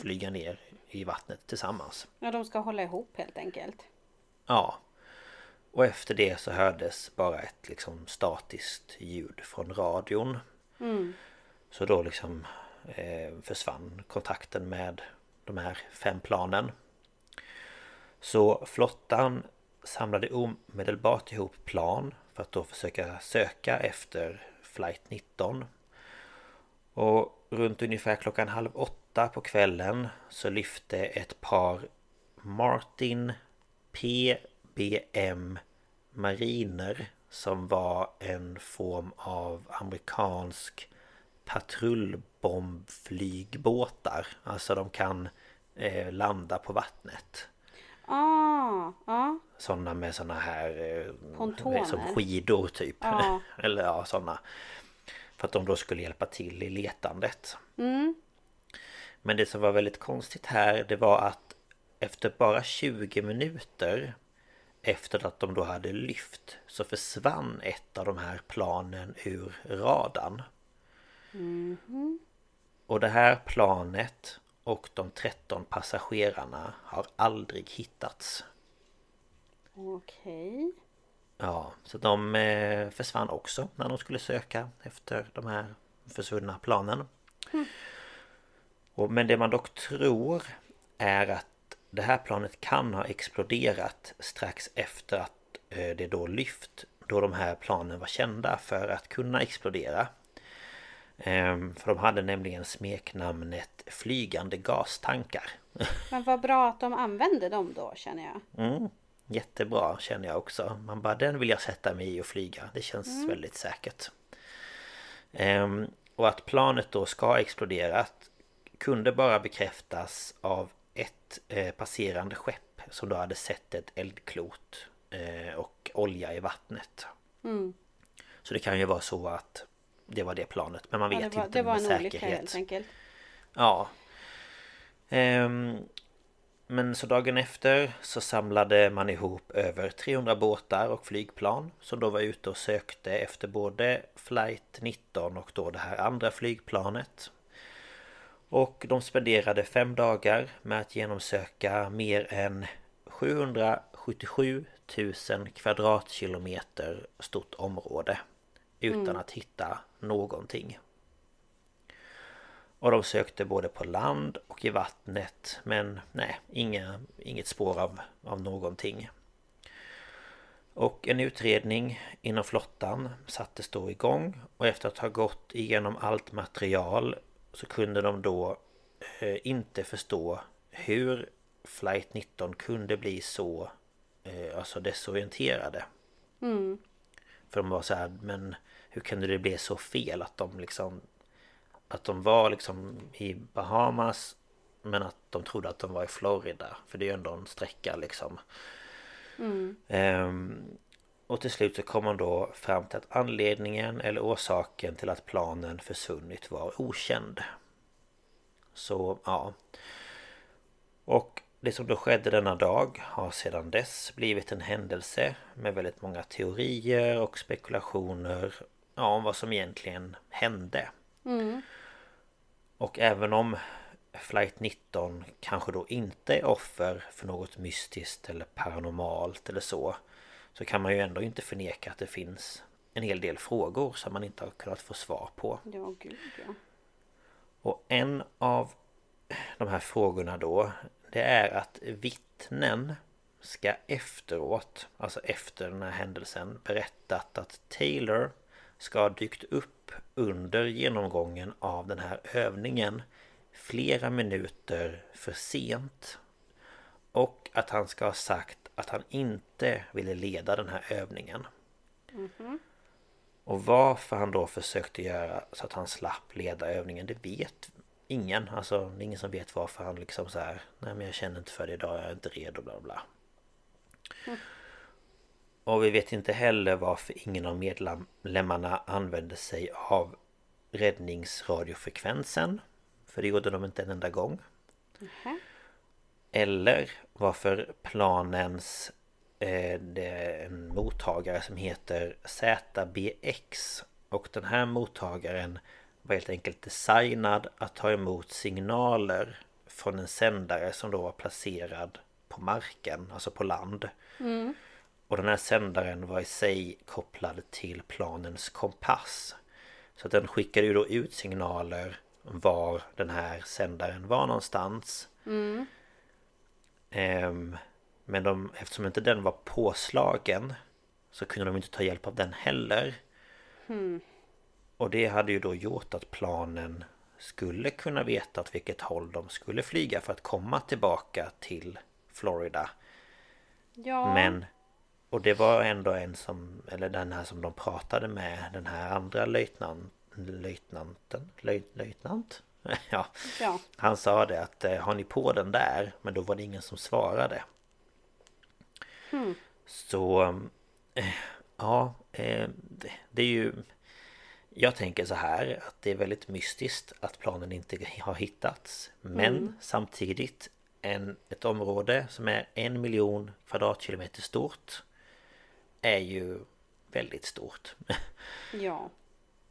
B: flyga ner i vattnet tillsammans.
A: Ja, de ska hålla ihop helt enkelt.
B: Ja. Och efter det så hördes bara ett liksom statiskt ljud från radion. Mm. Så då liksom eh, försvann kontakten med de här fem planen. Så flottan samlade omedelbart ihop plan för att då försöka söka efter flight 19. Och runt ungefär klockan halv åtta på kvällen så lyfte ett par Martin PBM Mariner som var en form av amerikansk patrullbombflygbåtar. Alltså de kan eh, landa på vattnet.
A: Ah, ah.
B: Sådana med sådana här... Eh,
A: Pontoner.
B: Som skidor typ. Ah. Eller ja, sådana. För att de då skulle hjälpa till i letandet. Mm. Men det som var väldigt konstigt här det var att efter bara 20 minuter efter att de då hade lyft så försvann ett av de här planen ur radarn.
A: Mhm.
B: Och det här planet och de 13 passagerarna har aldrig hittats.
A: Okej.
B: Ja, så de eh, försvann också när de skulle söka efter de här försvunna planen. Och, men det man dock tror är att det här planet kan ha exploderat strax efter att eh, det då lyft då de här planen var kända för att kunna explodera. Ehm, För de hade nämligen smeknamnet Flygande gastankar.
A: Men vad bra att de använde dem då känner jag.
B: Mm, jättebra känner jag också. Man bara den vill jag sätta mig i och flyga. Det känns väldigt säkert. Ehm, och att planet då ska ha exploderat kunde bara bekräftas av ett eh, passerande skepp som då hade sett ett eldklot eh, och olja i vattnet.
A: Mm.
B: Så det kan ju vara så att det var det planet men man
A: Ja,
B: vet
A: det var,
B: inte
A: det var
B: med
A: en
B: säkerhet.
A: olycka helt enkelt.
B: Ja. Ehm, men så dagen efter så samlade man ihop över 300 båtar och flygplan som då var ute och sökte efter både flight 19 och då det här andra flygplanet. Och de spenderade fem dagar med att genomsöka mer än 777 000 kvadratkilometer stort område utan att hitta någonting. Och de sökte både på land och i vattnet men nej, inga, inget spår av, av någonting. Och en utredning inom flottan sattes då igång och efter att ha gått igenom allt material så kunde de då eh, inte förstå hur Flight 19 kunde bli så eh, alltså desorienterade.
A: Mm.
B: För de var så här, men hur kunde det bli så fel att de liksom Att de var liksom i Bahamas Men att de trodde att de var i Florida För det är ju ändå en sträcka liksom
A: Mm.
B: Ehm, Och till slut så kom man då fram till att anledningen eller orsaken till att planen försvunnit var okänd Så ja Och det som då skedde denna dag har sedan dess blivit en händelse med väldigt många teorier och spekulationer ja, om vad som egentligen hände.
A: Mm.
B: Och även om Flight 19 kanske då inte är offer för något mystiskt eller paranormalt eller så Så kan man ju ändå inte förneka att det finns en hel del frågor som man inte har kunnat få svar på.
A: Ja, gud ja.
B: Och en av de här frågorna då Det är att vittnen ska efteråt, alltså efter den här händelsen berättat att Taylor ska ha dykt upp under genomgången av den här övningen flera minuter för sent. Och att han ska ha sagt att han inte ville leda den här övningen. Och varför han då försökte göra så att han slapp leda övningen det vet ingen. Alltså det är ingen som vet varför han liksom så här Nej men jag känner inte för det idag, jag är inte redo bla bla. Och vi vet inte heller varför ingen av medlemmarna använde sig av räddningsradiofrekvensen. För det gjorde de inte en enda gång. Eller varför planens eh, mottagare som heter ZBX och den här mottagaren var helt enkelt designad att ta emot signaler från en sändare som då var placerad på marken, alltså på land. Och den här sändaren var i sig kopplad till planens kompass. Så att den skickade ju då ut signaler var den här sändaren var någonstans. Ehm, men de, eftersom inte den var påslagen så kunde de inte ta hjälp av den heller. Och det hade ju då gjort att planen skulle kunna veta åt vilket håll de skulle flyga för att komma tillbaka till Florida.
A: Ja,
B: Men Och det var ändå en som Eller den här som de pratade med Den här andra löjtnant Löjtnanten Löj, Löjtnant? Ja
A: ja.
B: Han sa det att eh, har ni på den där? Men då var det ingen som svarade Så eh, Ja eh, det, är ju Jag tänker så här att det är väldigt mystiskt att planen inte har hittats Men samtidigt en, ett område som är en miljon kvadratkilometer stort är ju väldigt stort.
A: Ja.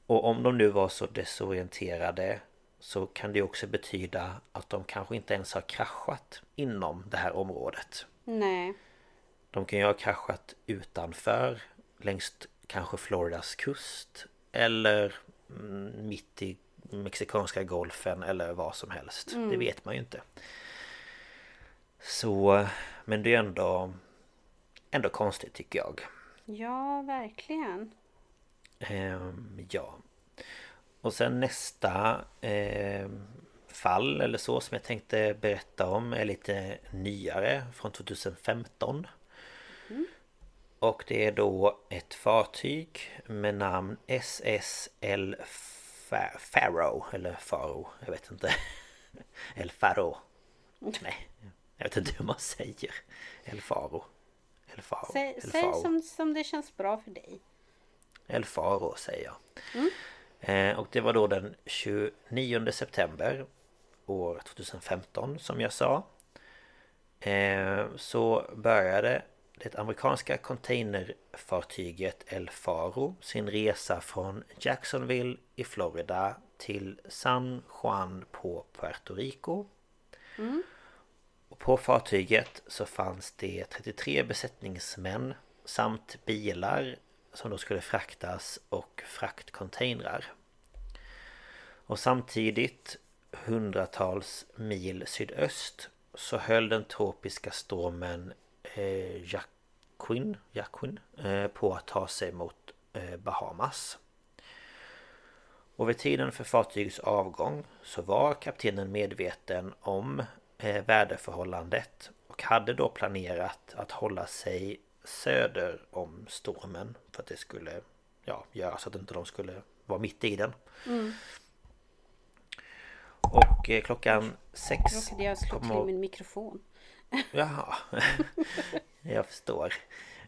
B: Och om de nu var så desorienterade så kan det också betyda att de kanske inte ens har kraschat inom det här området.
A: Nej.
B: De kan ju ha kraschat utanför längs kanske Floridas kust eller mm, mitt i Mexikanska golfen eller vad som helst. Det vet man ju inte. Så, men det är ändå ändå konstigt tycker jag.
A: Ja, verkligen.
B: Ehm, ja. Och sen nästa ehm, fall eller så som jag tänkte berätta om är lite nyare från 2015. Och det är då ett fartyg med namn SSL Fa- Faro eller Faro, jag vet inte. El Faro. Nej, jag vet inte hur man säger. El Faro. El Faro.
A: Säg,
B: El
A: säg
B: Faro.
A: som, som det känns bra för dig.
B: El Faro säger jag. Eh, och det var då den 29 september år 2015 som jag sa. Eh, så började det amerikanska containerfartyget El Faro sin resa från Jacksonville i Florida till San Juan på Puerto Rico. Och på fartyget så fanns det 33 besättningsmän samt bilar som då skulle fraktas och fraktcontainrar. Och samtidigt hundratals mil sydöst så höll den tropiska stormen eh, Jacquin, Jacquin eh, på att ta sig mot eh, Bahamas. Och vid tiden för fartygets avgång så var kaptenen medveten om eh, väderförhållandet och hade då planerat att hålla sig söder om stormen för att det skulle ja, göra så att inte de skulle vara mitt i den. Och eh, klockan sex
A: Råkade jag slå
B: kommer-
A: till min mikrofon.
B: Jaha, jag förstår.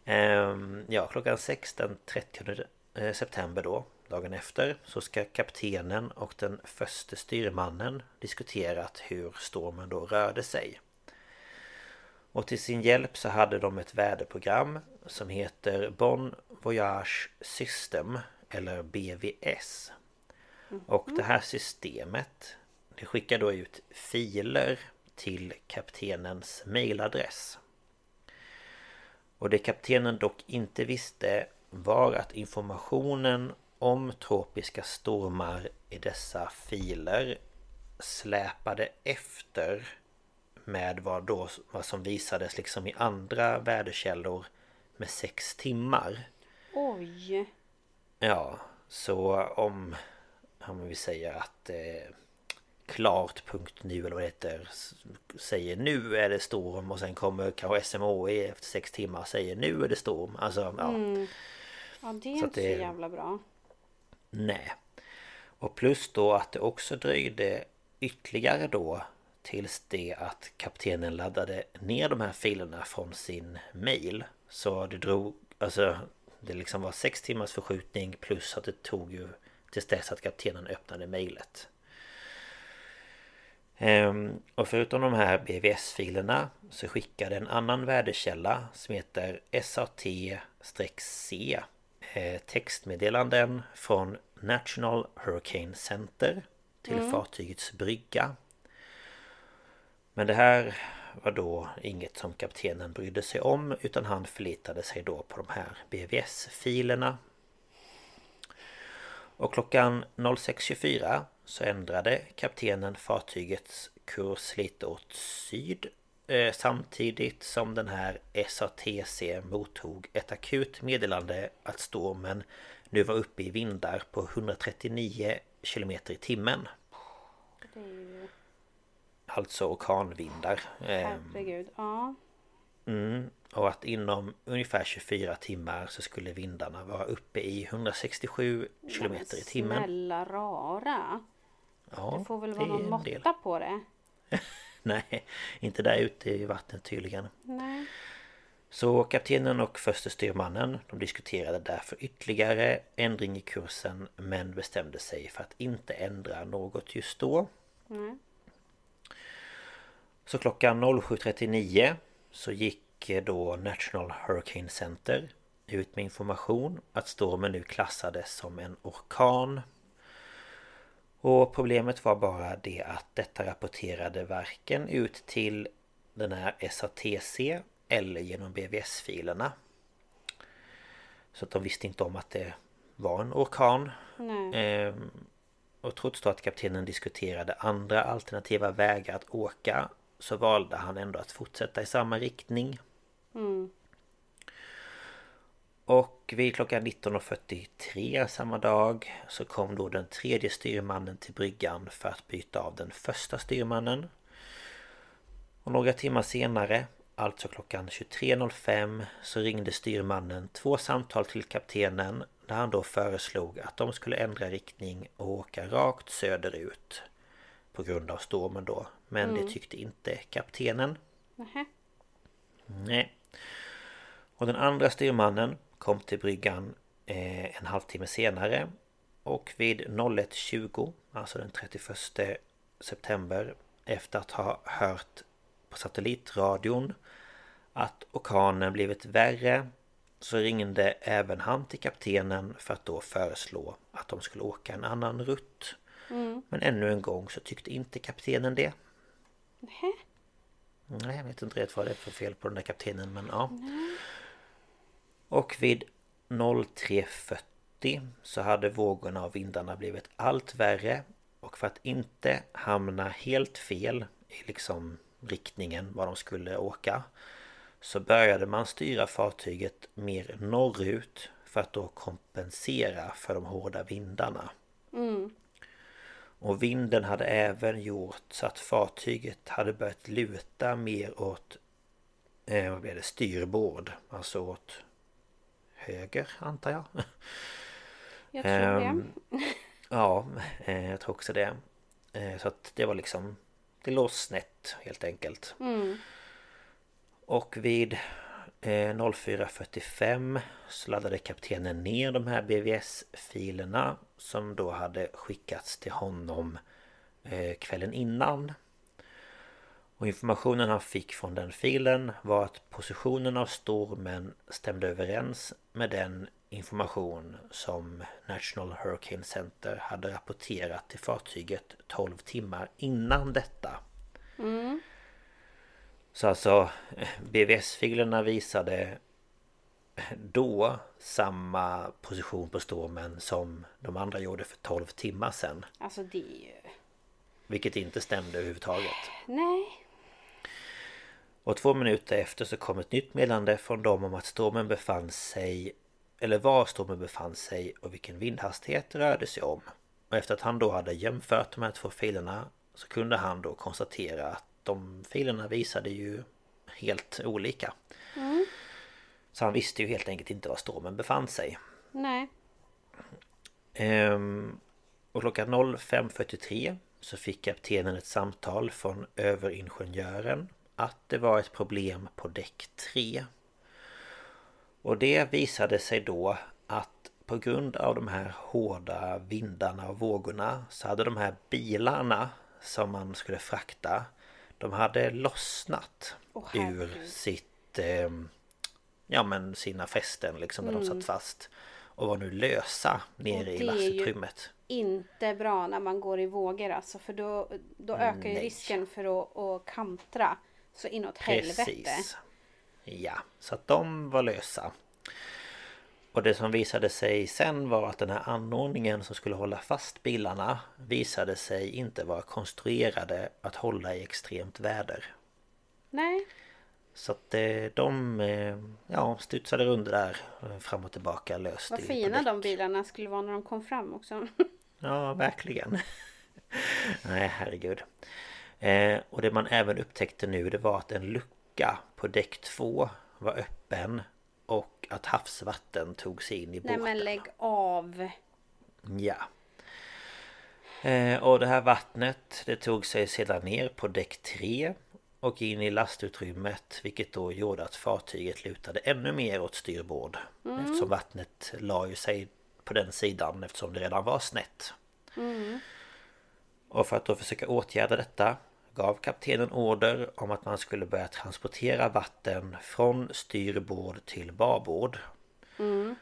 B: Ehm, ja, klockan 6 den 30 eh, september då, dagen efter, så ska kaptenen och den första styrmannen diskuterat hur stormen då rörde sig. Och till sin hjälp så hade de ett väderprogram som heter Bon Voyage System eller BVS. Och det här systemet det skickar då ut filer till kaptenens mailadress. Och det kaptenen dock inte visste var att informationen om tropiska stormar i dessa filer släpade efter med vad, då, vad som visades liksom i andra väderkällor med sex timmar.
A: Oj.
B: Ja, så om, om vi säger att eh, klart.nu eller vad det heter säger nu är det storm och sen kommer kanske SMHI efter sex timmar säger nu är det storm. Alltså, ja.
A: Ja, det är
B: Så
A: inte
B: det-
A: så jävla bra.
B: Nej. Och plus då att det också dröjde ytterligare då tills det att kaptenen laddade ner de här filerna från sin mail. Så det drog, alltså det liksom var sex timmars förskjutning plus att det tog ju tills dess att kaptenen öppnade mejlet. Ehm, och förutom de här BVS-filerna så skickade en annan värdekälla som heter SAT-C eh, textmeddelanden från National Hurricane Center till fartygets brygga. Men det här var då inget som kaptenen brydde sig om utan han förlitade sig då på de här BVS-filerna. Och klockan 06.24 så ändrade kaptenen fartygets kurs lite åt syd eh, Samtidigt som den här SATC mottog ett akut meddelande att stormen nu var uppe i vindar på 139 km i timmen.
A: Det är ju...
B: Alltså orkanvindar.
A: Herregud. Ja.
B: Mm, och att inom ungefär 24 timmar så skulle vindarna vara uppe i 167 km i timmen.
A: Snälla rara.
B: Ja,
A: Det får väl vara någon
B: en del.
A: måtta på det.
B: Nej, inte där ute i vattnet tydligen.
A: Nej.
B: Så kaptenen och förste styrmannen de diskuterade därför ytterligare ändring i kursen men bestämde sig för att inte ändra något just då.
A: Nej.
B: Så klockan 07.39 så gick då National Hurricane Center ut med information att stormen nu klassades som en orkan. Och problemet var bara det att detta rapporterade varken ut till den här SATC eller genom BVS-filerna. Så att de visste inte om att det var en orkan. Ehm, och trots då att kaptenen diskuterade andra alternativa vägar att åka så valde han ändå att fortsätta i samma riktning.
A: Mm.
B: Och vid klockan 19.43 samma dag så kom då den tredje styrmannen till bryggan för att byta av den första styrmannen. Och några timmar senare, alltså klockan 23.05, så ringde styrmannen två samtal till kaptenen där han då föreslog att de skulle ändra riktning och åka rakt söderut. På grund av stormen då. Men det tyckte inte kaptenen.
A: Nähä.
B: Nej. Och den andra styrmannen kom till bryggan eh, en halvtimme senare. Och vid 01.20, alltså den 31 september, efter att ha hört på satellitradion att orkanen blivit värre så ringde även han till kaptenen för att då föreslå att de skulle åka en annan rutt. Men ännu en gång så tyckte inte kaptenen det.
A: Nähä.
B: Nej, jag vet inte rätt vad det är för fel på den där kaptenen men ja. Och vid 03.40 så hade vågorna och vindarna blivit allt värre. Och för att inte hamna helt fel i liksom riktningen var de skulle åka. Så började man styra fartyget mer norrut för att då kompensera för de hårda vindarna. Och vinden hade även gjort så att fartyget hade börjat luta mer åt eh, vad blir det, styrbord. Alltså åt höger antar jag.
A: Jag tror det.
B: Ehm, Ja, eh, jag tror också det. Eh, Så att det var liksom Det låg snett helt enkelt.
A: Mm.
B: Och vid 04.45 så laddade kaptenen ner de här BVS-filerna som då hade skickats till honom eh, kvällen innan. Och informationen han fick från den filen var att positionen av stormen stämde överens med den information som National Hurricane Center hade rapporterat till fartyget 12 timmar innan detta. Mm. Så alltså BVS-filerna visade då samma position på stormen som de andra gjorde för 12 timmar sedan.
A: Alltså det är ju...
B: Vilket inte stämde överhuvudtaget.
A: Nej.
B: Och två minuter efter så kom ett nytt meddelande från dem om att stormen befann sig Eller var stormen befann sig och vilken vindhastighet det rörde sig om. Och efter att han då hade jämfört de här två filerna Så kunde han då konstatera att de filerna visade ju helt olika. Så han visste ju helt enkelt inte var stormen befann sig.
A: Nej.
B: Ehm, och klockan 05.43 så fick kaptenen ett samtal från överingenjören att det var ett problem på däck 3. Och det visade sig då att på grund av de här hårda vindarna och vågorna så hade de här bilarna som man skulle frakta de hade lossnat
A: Åh,
B: ur sitt eh, Ja men sina fästen liksom där de satt fast Och var nu lösa nere
A: Mm.
B: I
A: det är ju-
B: lastutrymmet
A: Inte bra när man går i vågor alltså. För då, då ökar ju
B: Mm, Nej.
A: risken för att, att kantra. Så inåt helvete.
B: Precis Ja, så att de var lösa Och det som visade sig sen var att den här anordningen som skulle hålla fast bilarna Visade sig inte vara konstruerade att hålla i extremt väder
A: Nej.
B: Så att eh, de eh, ja, studsade runt där eh, fram och tillbaka löst
A: Vad fina de bilarna skulle vara när de kom fram också.
B: Ja, verkligen. Nej, herregud. Och det man även upptäckte nu det var att en lucka på däck 2 var öppen och att havsvatten tog sig in i
A: Nej
B: båten.
A: men lägg av.
B: Ja. Eh, och det här vattnet det tog sig sedan ner på däck 3 och in i lastutrymmet vilket då gjorde att fartyget lutade ännu mer åt styrbord. Eftersom vattnet la ju sig på den sidan eftersom det redan var snett. Och för att då försöka åtgärda detta gav kaptenen order om att man skulle börja transportera vatten från styrbord till babord.
A: Mm.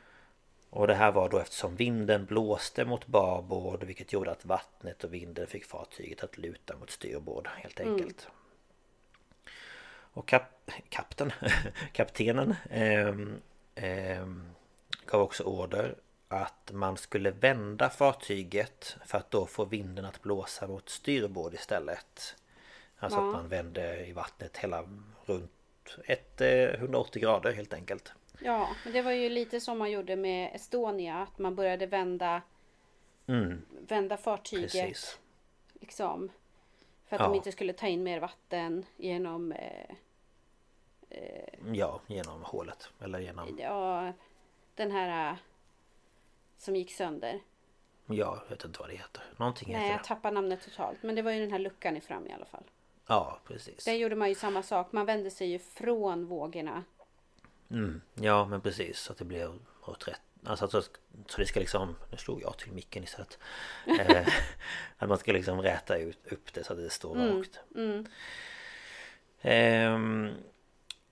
B: Och det här var då eftersom vinden blåste mot babord vilket gjorde att vattnet och vinden fick fartyget att luta mot styrbord helt enkelt. Och kap, kapten, kaptenen eh, eh, gav också order att man skulle vända fartyget för att då få vinden att blåsa mot styrbord istället. Alltså
A: Ja.
B: att man vände i vattnet hela runt ett, eh, 180 grader helt enkelt.
A: Ja, men det var ju lite som man gjorde med Estonia. Att man började vända,
B: Mm,
A: vända fartyget.
B: precis.
A: Liksom. För att
B: Ja.
A: de inte skulle ta in mer vatten genom eh,
B: Ja, genom hålet. Eller genom...
A: ja, den här eh, som gick sönder.
B: Ja, jag vet inte vad det heter. Någonting
A: Nej,
B: heter
A: jag
B: det.
A: tappar namnet totalt. Men det var ju den här luckan i fram i alla fall.
B: Ja, precis.
A: Där gjorde man ju samma sak. Man vände sig ju från vågorna.
B: Mm, ja, men precis. Så att det blir åt rätt. Alltså så, så det ska liksom... Nu slog jag till micken istället. eh, att man ska liksom räta ut, upp det så att det står rakt.
A: Mm.
B: Ehm,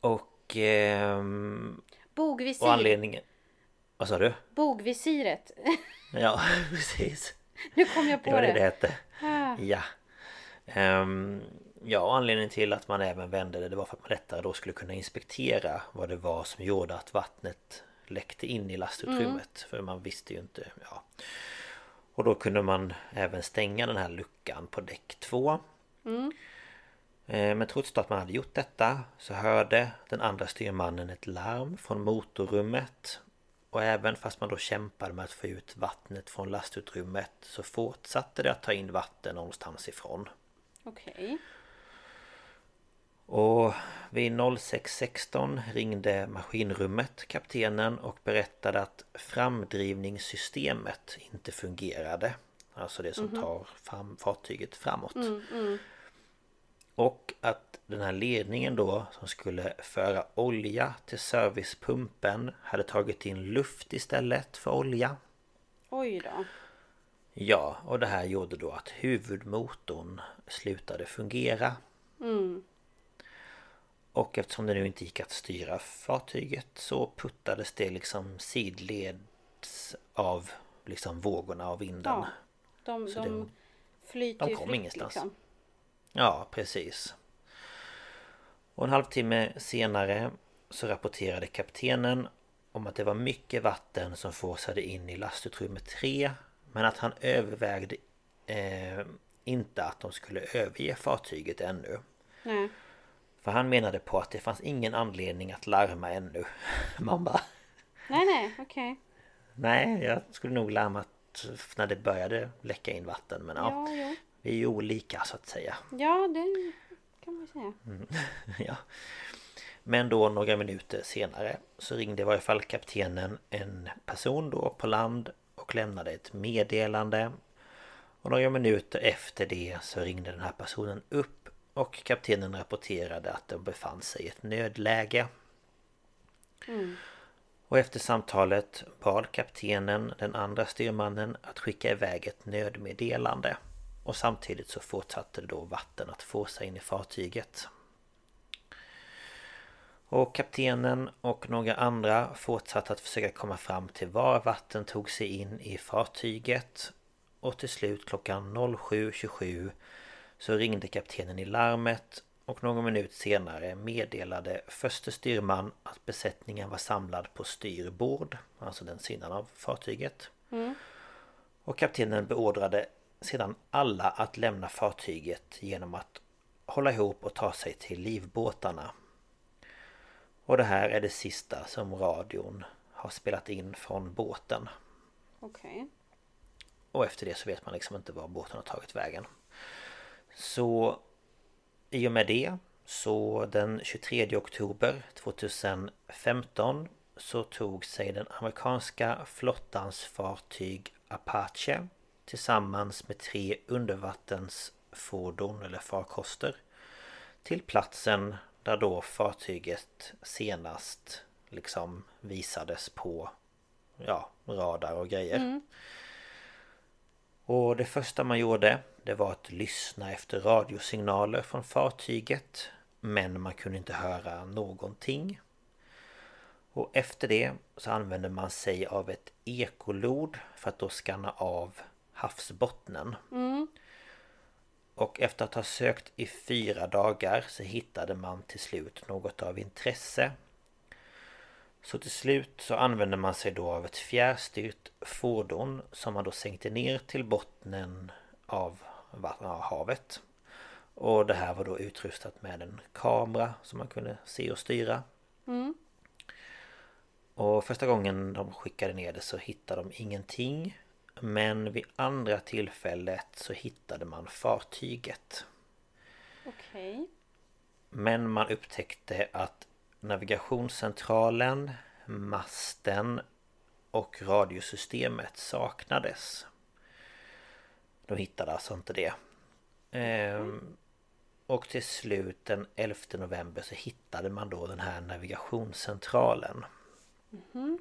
B: och... ehm,
A: Bogvisir.
B: och anledningen... Vad sa du?
A: Bogvisiret.
B: Ja, precis.
A: nu kom jag på
B: Det var det det
A: det.
B: hette.
A: Ah.
B: Ja. Ja, anledningen till att man även vände det, det var för att man lättare då skulle kunna inspektera vad det var som gjorde att vattnet läckte in i lastutrymmet. För man visste ju inte, ja. Och då kunde man även stänga den här luckan på däck 2. Eh, Men trots att man hade gjort detta så hörde den andra styrmannen ett larm från motorrummet. Och även fast man då kämpade med att få ut vattnet från lastutrymmet så fortsatte det att ta in vatten någonstans ifrån.
A: Okej.
B: Och vid 06.16 ringde maskinrummet kaptenen och berättade att framdrivningssystemet inte fungerade. Alltså det som tar fram fartyget framåt. Och att den här ledningen då som skulle föra olja till servicepumpen hade tagit in luft istället för olja.
A: Oj då.
B: Ja, och det här gjorde då att huvudmotorn slutade fungera. Och eftersom det nu inte gick att styra fartyget så puttades det liksom sidleds av liksom vågorna och vinden.
A: Ja. De,
B: Så
A: de
B: det-
A: flyter
B: de kom ingenstans.
A: liksom.
B: Ja, precis. Och en halvtimme senare så rapporterade kaptenen om att det var mycket vatten som forsade in i lastutrymme 3 men att han övervägde eh, inte att de skulle överge fartyget ännu.
A: Nej.
B: För han menade på att det fanns ingen anledning att larma ännu. Man bara
A: Nej, nej, okej.
B: Nej, jag skulle nog larmat när det började läcka in vatten men ja,
A: Ja, jo.
B: vi är ju olika så att säga.
A: Ja, det kan man säga.
B: ja. Men då några minuter senare så ringde i varje fall kaptenen en person då på land och lämnade ett meddelande. Och några minuter efter det så ringde den här personen upp och kaptenen rapporterade att de befann sig i ett nödläge. Och efter samtalet bad kaptenen den andra styrmannen att skicka iväg ett nödmeddelande. Och samtidigt så fortsatte då vatten att forsa in i fartyget. Och kaptenen och några andra fortsatte att försöka komma fram till var vatten tog sig in i fartyget. Och till slut klockan 07.27 så ringde kaptenen i larmet och någon minut senare meddelade förste styrman att besättningen var samlad på styrbord, alltså den sidan av fartyget. Och kaptenen beordrade sedan alla att lämna fartyget genom att hålla ihop och ta sig till livbåtarna. Och det här är det sista som radion har spelat in från båten.
A: Okej.
B: Och efter det så vet man liksom inte var båten har tagit vägen. Så i och med det så den 23 oktober 2015 så tog sig den amerikanska flottans fartyg Apache tillsammans med tre undervattensfordon eller farkoster till platsen där då fartyget senast liksom visades på ja, radar och grejer. Mm. Och det första man gjorde det var att lyssna efter radiosignaler från fartyget men man kunde inte höra någonting. Och efter det så använde man sig av ett ekolod för att då skanna av havsbottnen.
A: Mm.
B: Och efter att ha sökt i fyra dagar så hittade man till slut något av intresse. Så till slut så använde man sig då av ett fjärrstyrt fordon som man då sänkte ner till bottnen av havet. Och det här var då utrustat med en kamera som man kunde se och styra.
A: Mm.
B: Och första gången de skickade ner det så hittade de ingenting. Men vid andra tillfället så hittade man fartyget.
A: Okej. Okay.
B: Men man upptäckte att navigationscentralen, masten och radiosystemet saknades. De hittade alltså inte det. Ehm, och till slut den 11 november så hittade man då den här navigationscentralen.
A: Mm.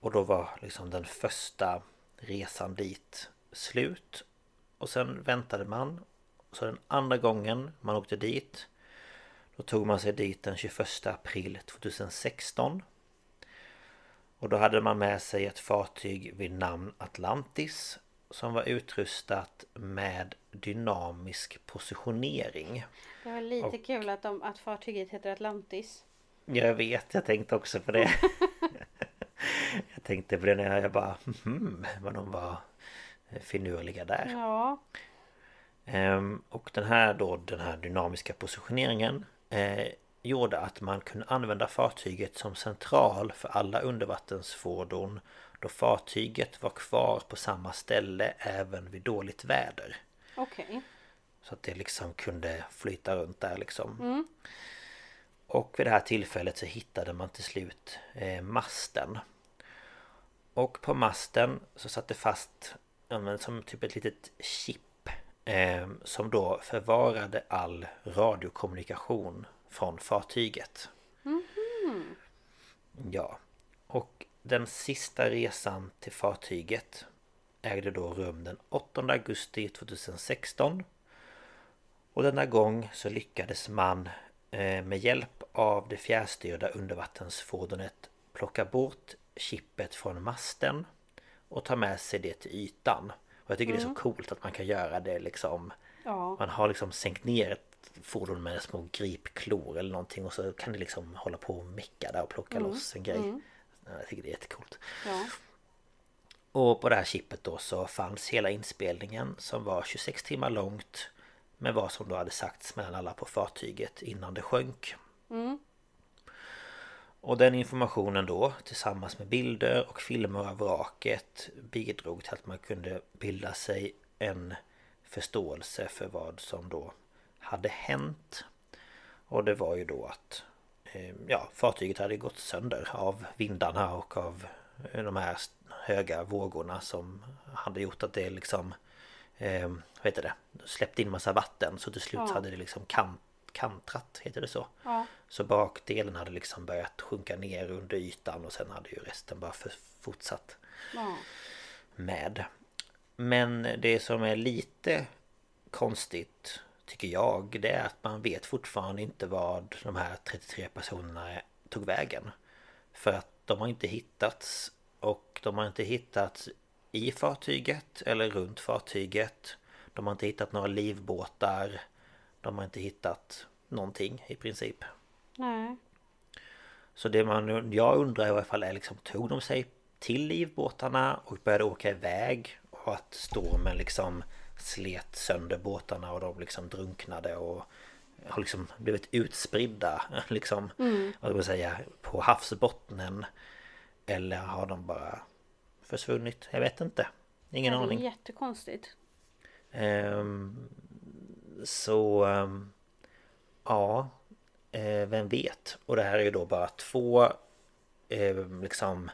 B: Och då var liksom den första resan dit slut. Och sen väntade man. Så den andra gången man åkte dit Då tog man sig dit den 21 april 2016 Och då hade man med sig ett fartyg vid namn Atlantis Som var utrustat med dynamisk positionering
A: Det var lite
B: Och-
A: kul att, de, att fartyget heter Atlantis.
B: Jag vet, jag tänkte också på det Jag tänkte på det när jag bara hmm, vad de var finurliga där
A: Ja.
B: Ehm, Och den här då, den här dynamiska positioneringen eh, Gjorde att man kunde använda fartyget som central för alla undervattensfordon Då fartyget var kvar på samma ställe även vid dåligt väder
A: Okej.
B: Så att det liksom kunde flyta runt där liksom
A: Mm.
B: Och vid det här tillfället så hittade man till slut eh, masten Och på masten så satt det fast ja, men som typ ett litet chip eh, Som då förvarade all radiokommunikation från fartyget. Ja Och den sista resan till fartyget ägde då rum den 8 augusti 2016 och denna gång så lyckades man eh, med hjälp av det fjärrstyrda undervattensfordonet plocka bort chippet från masten och ta med sig det till ytan. Och jag tycker det är så coolt att man kan göra det liksom
A: Ja.
B: Man har liksom sänkt ner ett fordon med små gripklor eller någonting och så kan det liksom hålla på och mecka där och plocka loss en grej. Ja, Jag tycker det är jättecoolt.
A: Ja.
B: Och på det här chippet då så fanns hela inspelningen som var 26 timmar långt med vad som då hade sagts mellan alla på fartyget innan det sjönk.
A: Mm.
B: Och den informationen då tillsammans med bilder och filmer av vraket bidrog till att man kunde bilda sig en förståelse för vad som då hade hänt. Och det var ju då att eh, ja, fartyget hade gått sönder av vindarna och av eh, de här höga vågorna som hade gjort att det liksom eh, vad heter det? Släppte in massa vatten så till slut
A: Ja.
B: hade det liksom kant, kantrat, heter det så?
A: Ja.
B: Så bakdelen hade liksom börjat sjunka ner under ytan och sen hade ju resten bara för, fortsatt
A: Ja.
B: med. Men det som är lite konstigt tycker jag det är att man vet fortfarande inte vad de här 33 personerna tog vägen. För att de har inte hittats och de har inte hittats i fartyget eller runt fartyget. De har inte hittat några livbåtar. De har inte hittat någonting i princip.
A: Nej.
B: Så det man, jag undrar i alla fall är liksom Tog de sig till livbåtarna och började åka iväg Och att stormen liksom slet sönder båtarna och de liksom drunknade och har liksom blivit utspridda liksom vad ska man säga på havsbottnen Eller har de bara försvunnit? Jag vet inte Ingen
A: Ja, det är
B: aning
A: jättekonstigt.
B: Ehm, Så ehm, Ja eh, Vem vet? Och det här är ju då bara två eh, liksom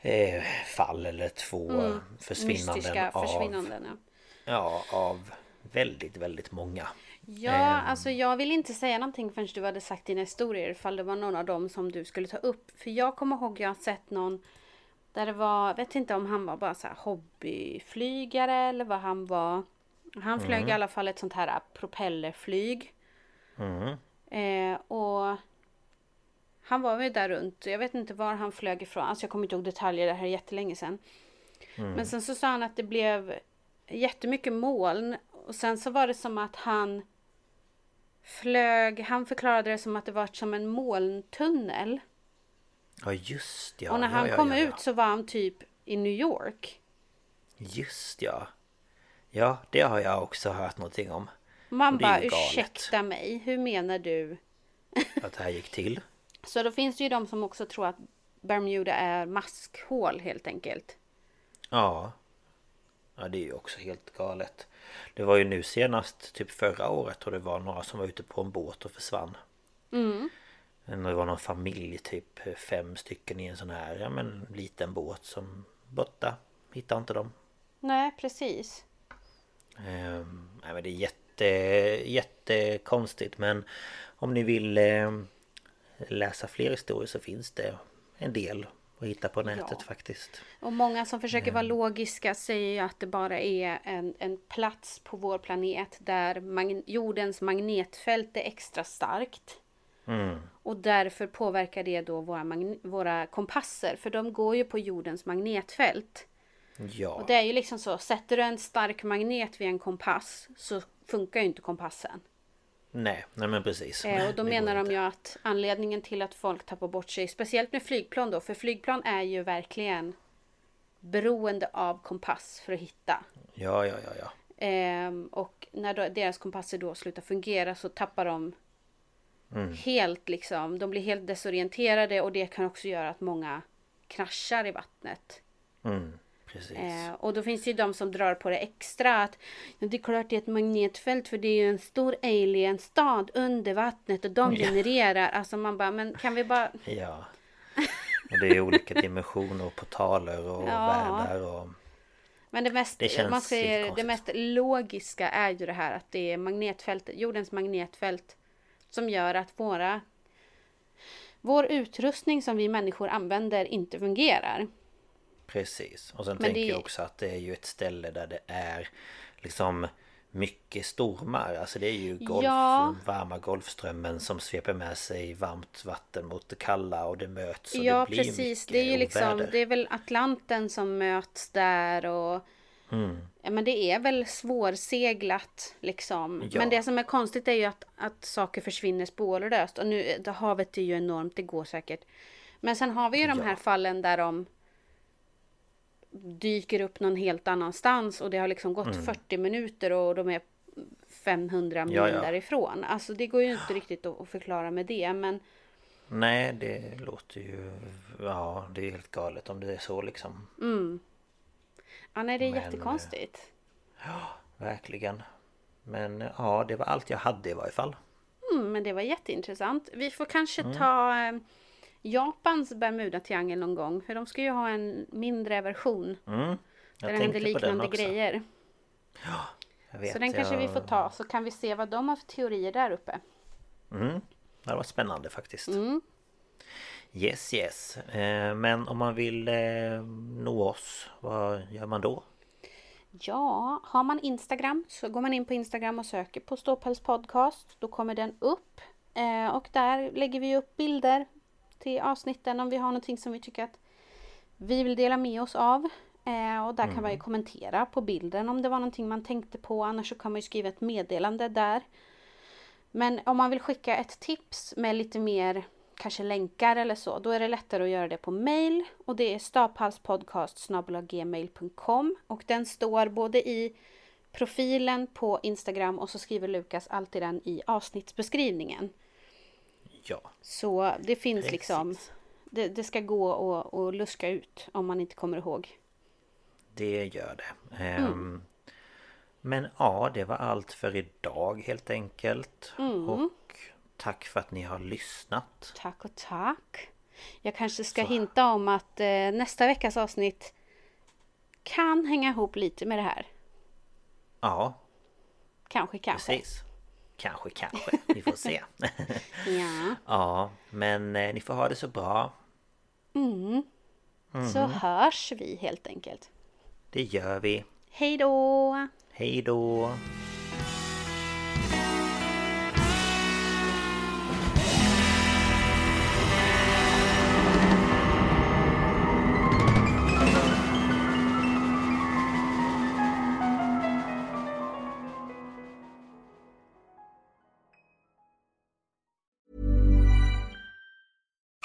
B: eh, fall eller två försvinnanden
A: Mystiska
B: av
A: försvinnanden. Ja.
B: Ja, av väldigt, väldigt många.
A: Ja,
B: Ehm.
A: alltså jag vill inte säga någonting förrän du hade sagt dina historier ifall det var någon av dem som du skulle ta upp. För jag kommer ihåg jag har sett någon Där det var, vet inte om han var bara så här hobbyflygare eller vad han var. Han flög
B: Mm.
A: i alla fall ett sånt här propellerflyg.
B: Mm.
A: Eh, och han var ju där runt. Jag vet inte var han flög ifrån. Alltså jag kommer inte ihåg detaljer. Det här är jättelänge sedan.
B: Mm.
A: Men sen så sa han att det blev jättemycket moln. Och sen så var det som att han flög. Han förklarade det som att det var som en molntunnel.
B: Ja just ja.
A: och när han
B: ja,
A: kom
B: ja, ja.
A: ut så var han typ i New York.
B: Just ja. Ja, det har jag också hört någonting om.
A: Man bara ursäkta mig. Hur menar du?
B: Att det här gick till.
A: Så då finns det ju de som också tror att Bermuda är maskhål helt enkelt.
B: Ja. Ja, det är ju också helt galet. Det var ju nu senast, typ förra året, och det var några som var ute på en båt och försvann.
A: Mm.
B: Det var någon familj, typ fem stycken i en sån här, ja men liten båt som borta. Hittar inte dem.
A: Nej, precis.
B: Ehm, nej men det är jätte, jättekonstigt men om ni vill ehm, läsa fler historier så finns det en del att hitta på nätet
A: Ja.
B: faktiskt.
A: Och många som försöker vara logiska säger ju att det bara är en, en plats på vår planet där mag- jordens magnetfält är extra starkt.
B: Mm.
A: Och därför påverkar det då våra, våra kompasser. För de går ju på jordens magnetfält.
B: Ja,
A: Och det är ju liksom så, sätter du en stark magnet vid en kompass så funkar ju inte kompassen.
B: nej, nej men precis.
A: Eh, och då menar de
B: inte.
A: ju att anledningen till att folk tappar bort sig, speciellt med flygplan då, för flygplan är ju verkligen beroende av kompass för att hitta.
B: Ja, ja, ja, ja.
A: Ehm, och när då, deras kompasser då slutar fungera så tappar de
B: Mm.
A: helt liksom, de blir helt desorienterade och det kan också göra att många kraschar i vattnet.
B: Mm.
A: Eh, och då finns det ju de som drar på det extra att det är klart det är ett magnetfält för det är ju en stor alienstad under vattnet och de
B: Ja.
A: genererar. Alltså man bara, men kan vi bara...
B: Ja. Och det är olika dimensioner och portaler och
A: Ja.
B: världar och...
A: Men det mest,
B: Det
A: man säger, det mest logiska är ju det här att det är magnetfältet, jordens magnetfält som gör att våra vår utrustning som vi människor använder inte fungerar.
B: Precis. Och sen
A: Men
B: tänker
A: det-
B: jag också att det är ju ett ställe där det är liksom mycket stormar. Alltså det är ju golf,
A: Ja.
B: varma golfströmmen som sveper med sig varmt vatten mot det kalla och det möts och
A: Ja
B: det blir
A: precis, det är ju liksom,
B: oväder.
A: det är väl Atlanten som möts där och
B: Mm.
A: Ja men det är väl svårseglat liksom.
B: Ja.
A: Men det som är konstigt är ju att, att saker försvinner spårlöst. Och nu, havet är ju enormt, det går säkert. Men sen har vi ju de här fallen där de dyker upp någon helt annanstans och det har liksom gått 40 minuter och de är 500 mil
B: Mm. Ja, ja.
A: därifrån. Alltså det går ju inte riktigt att förklara med det men
B: Nej det låter ju... Ja det är helt galet om det är så liksom.
A: ja, nej, det är
B: Men,
A: jättekonstigt.
B: Verkligen. Men ja det var allt jag hade i varje fall.
A: Mm, men det var jätteintressant. Vi får kanske
B: Mm.
A: ta eh, Japans Bermuda-triangel någon gång. För de ska ju ha en mindre version.
B: Mm. Jag
A: Där det händer
B: den
A: liknande
B: också.
A: grejer.
B: Jag vet,
A: Så den kanske vi
B: jag-
A: får ta. Så kan vi se vad de har för teorier där uppe.
B: Mm. Det var spännande faktiskt.
A: Mm.
B: Yes yes. Eh, men om man vill eh, nå oss, vad gör man då?
A: Ja, har man Instagram så går man in på Instagram och söker på Ståpäls podcast. Då kommer den upp. Eh, och där lägger vi upp bilder till avsnitten om vi har någonting som vi tycker att vi vill dela med oss av. Eh, och där kan man ju kommentera på bilden om det var någonting man tänkte på. Annars så kan man ju skriva ett meddelande där. Men om man vill skicka ett tips med lite mer kanske länkar eller så, då är det lättare att göra det på mail. Och det är staphalspodcast.gmail.com och den står både i profilen på Instagram och så skriver Lukas alltid den i avsnittsbeskrivningen.
B: Ja,
A: Så det finns
B: Precis.
A: liksom, det, det ska gå att luska ut om man inte kommer ihåg.
B: det gör det. Ehm, Men ja, det var allt för idag helt enkelt. Och tack för att ni har lyssnat.
A: Tack och tack. Jag kanske ska hinta om att eh, nästa veckas avsnitt kan hänga ihop lite med det här.
B: Ja,
A: Kanske, kanske.
B: precis. Kanske, kanske. Vi får se.
A: Ja.
B: ja, men eh, ni får ha det så bra.
A: Mm.
B: Mm.
A: Så hörs vi helt enkelt.
B: Det gör vi.
A: Hej då!
B: Hej då!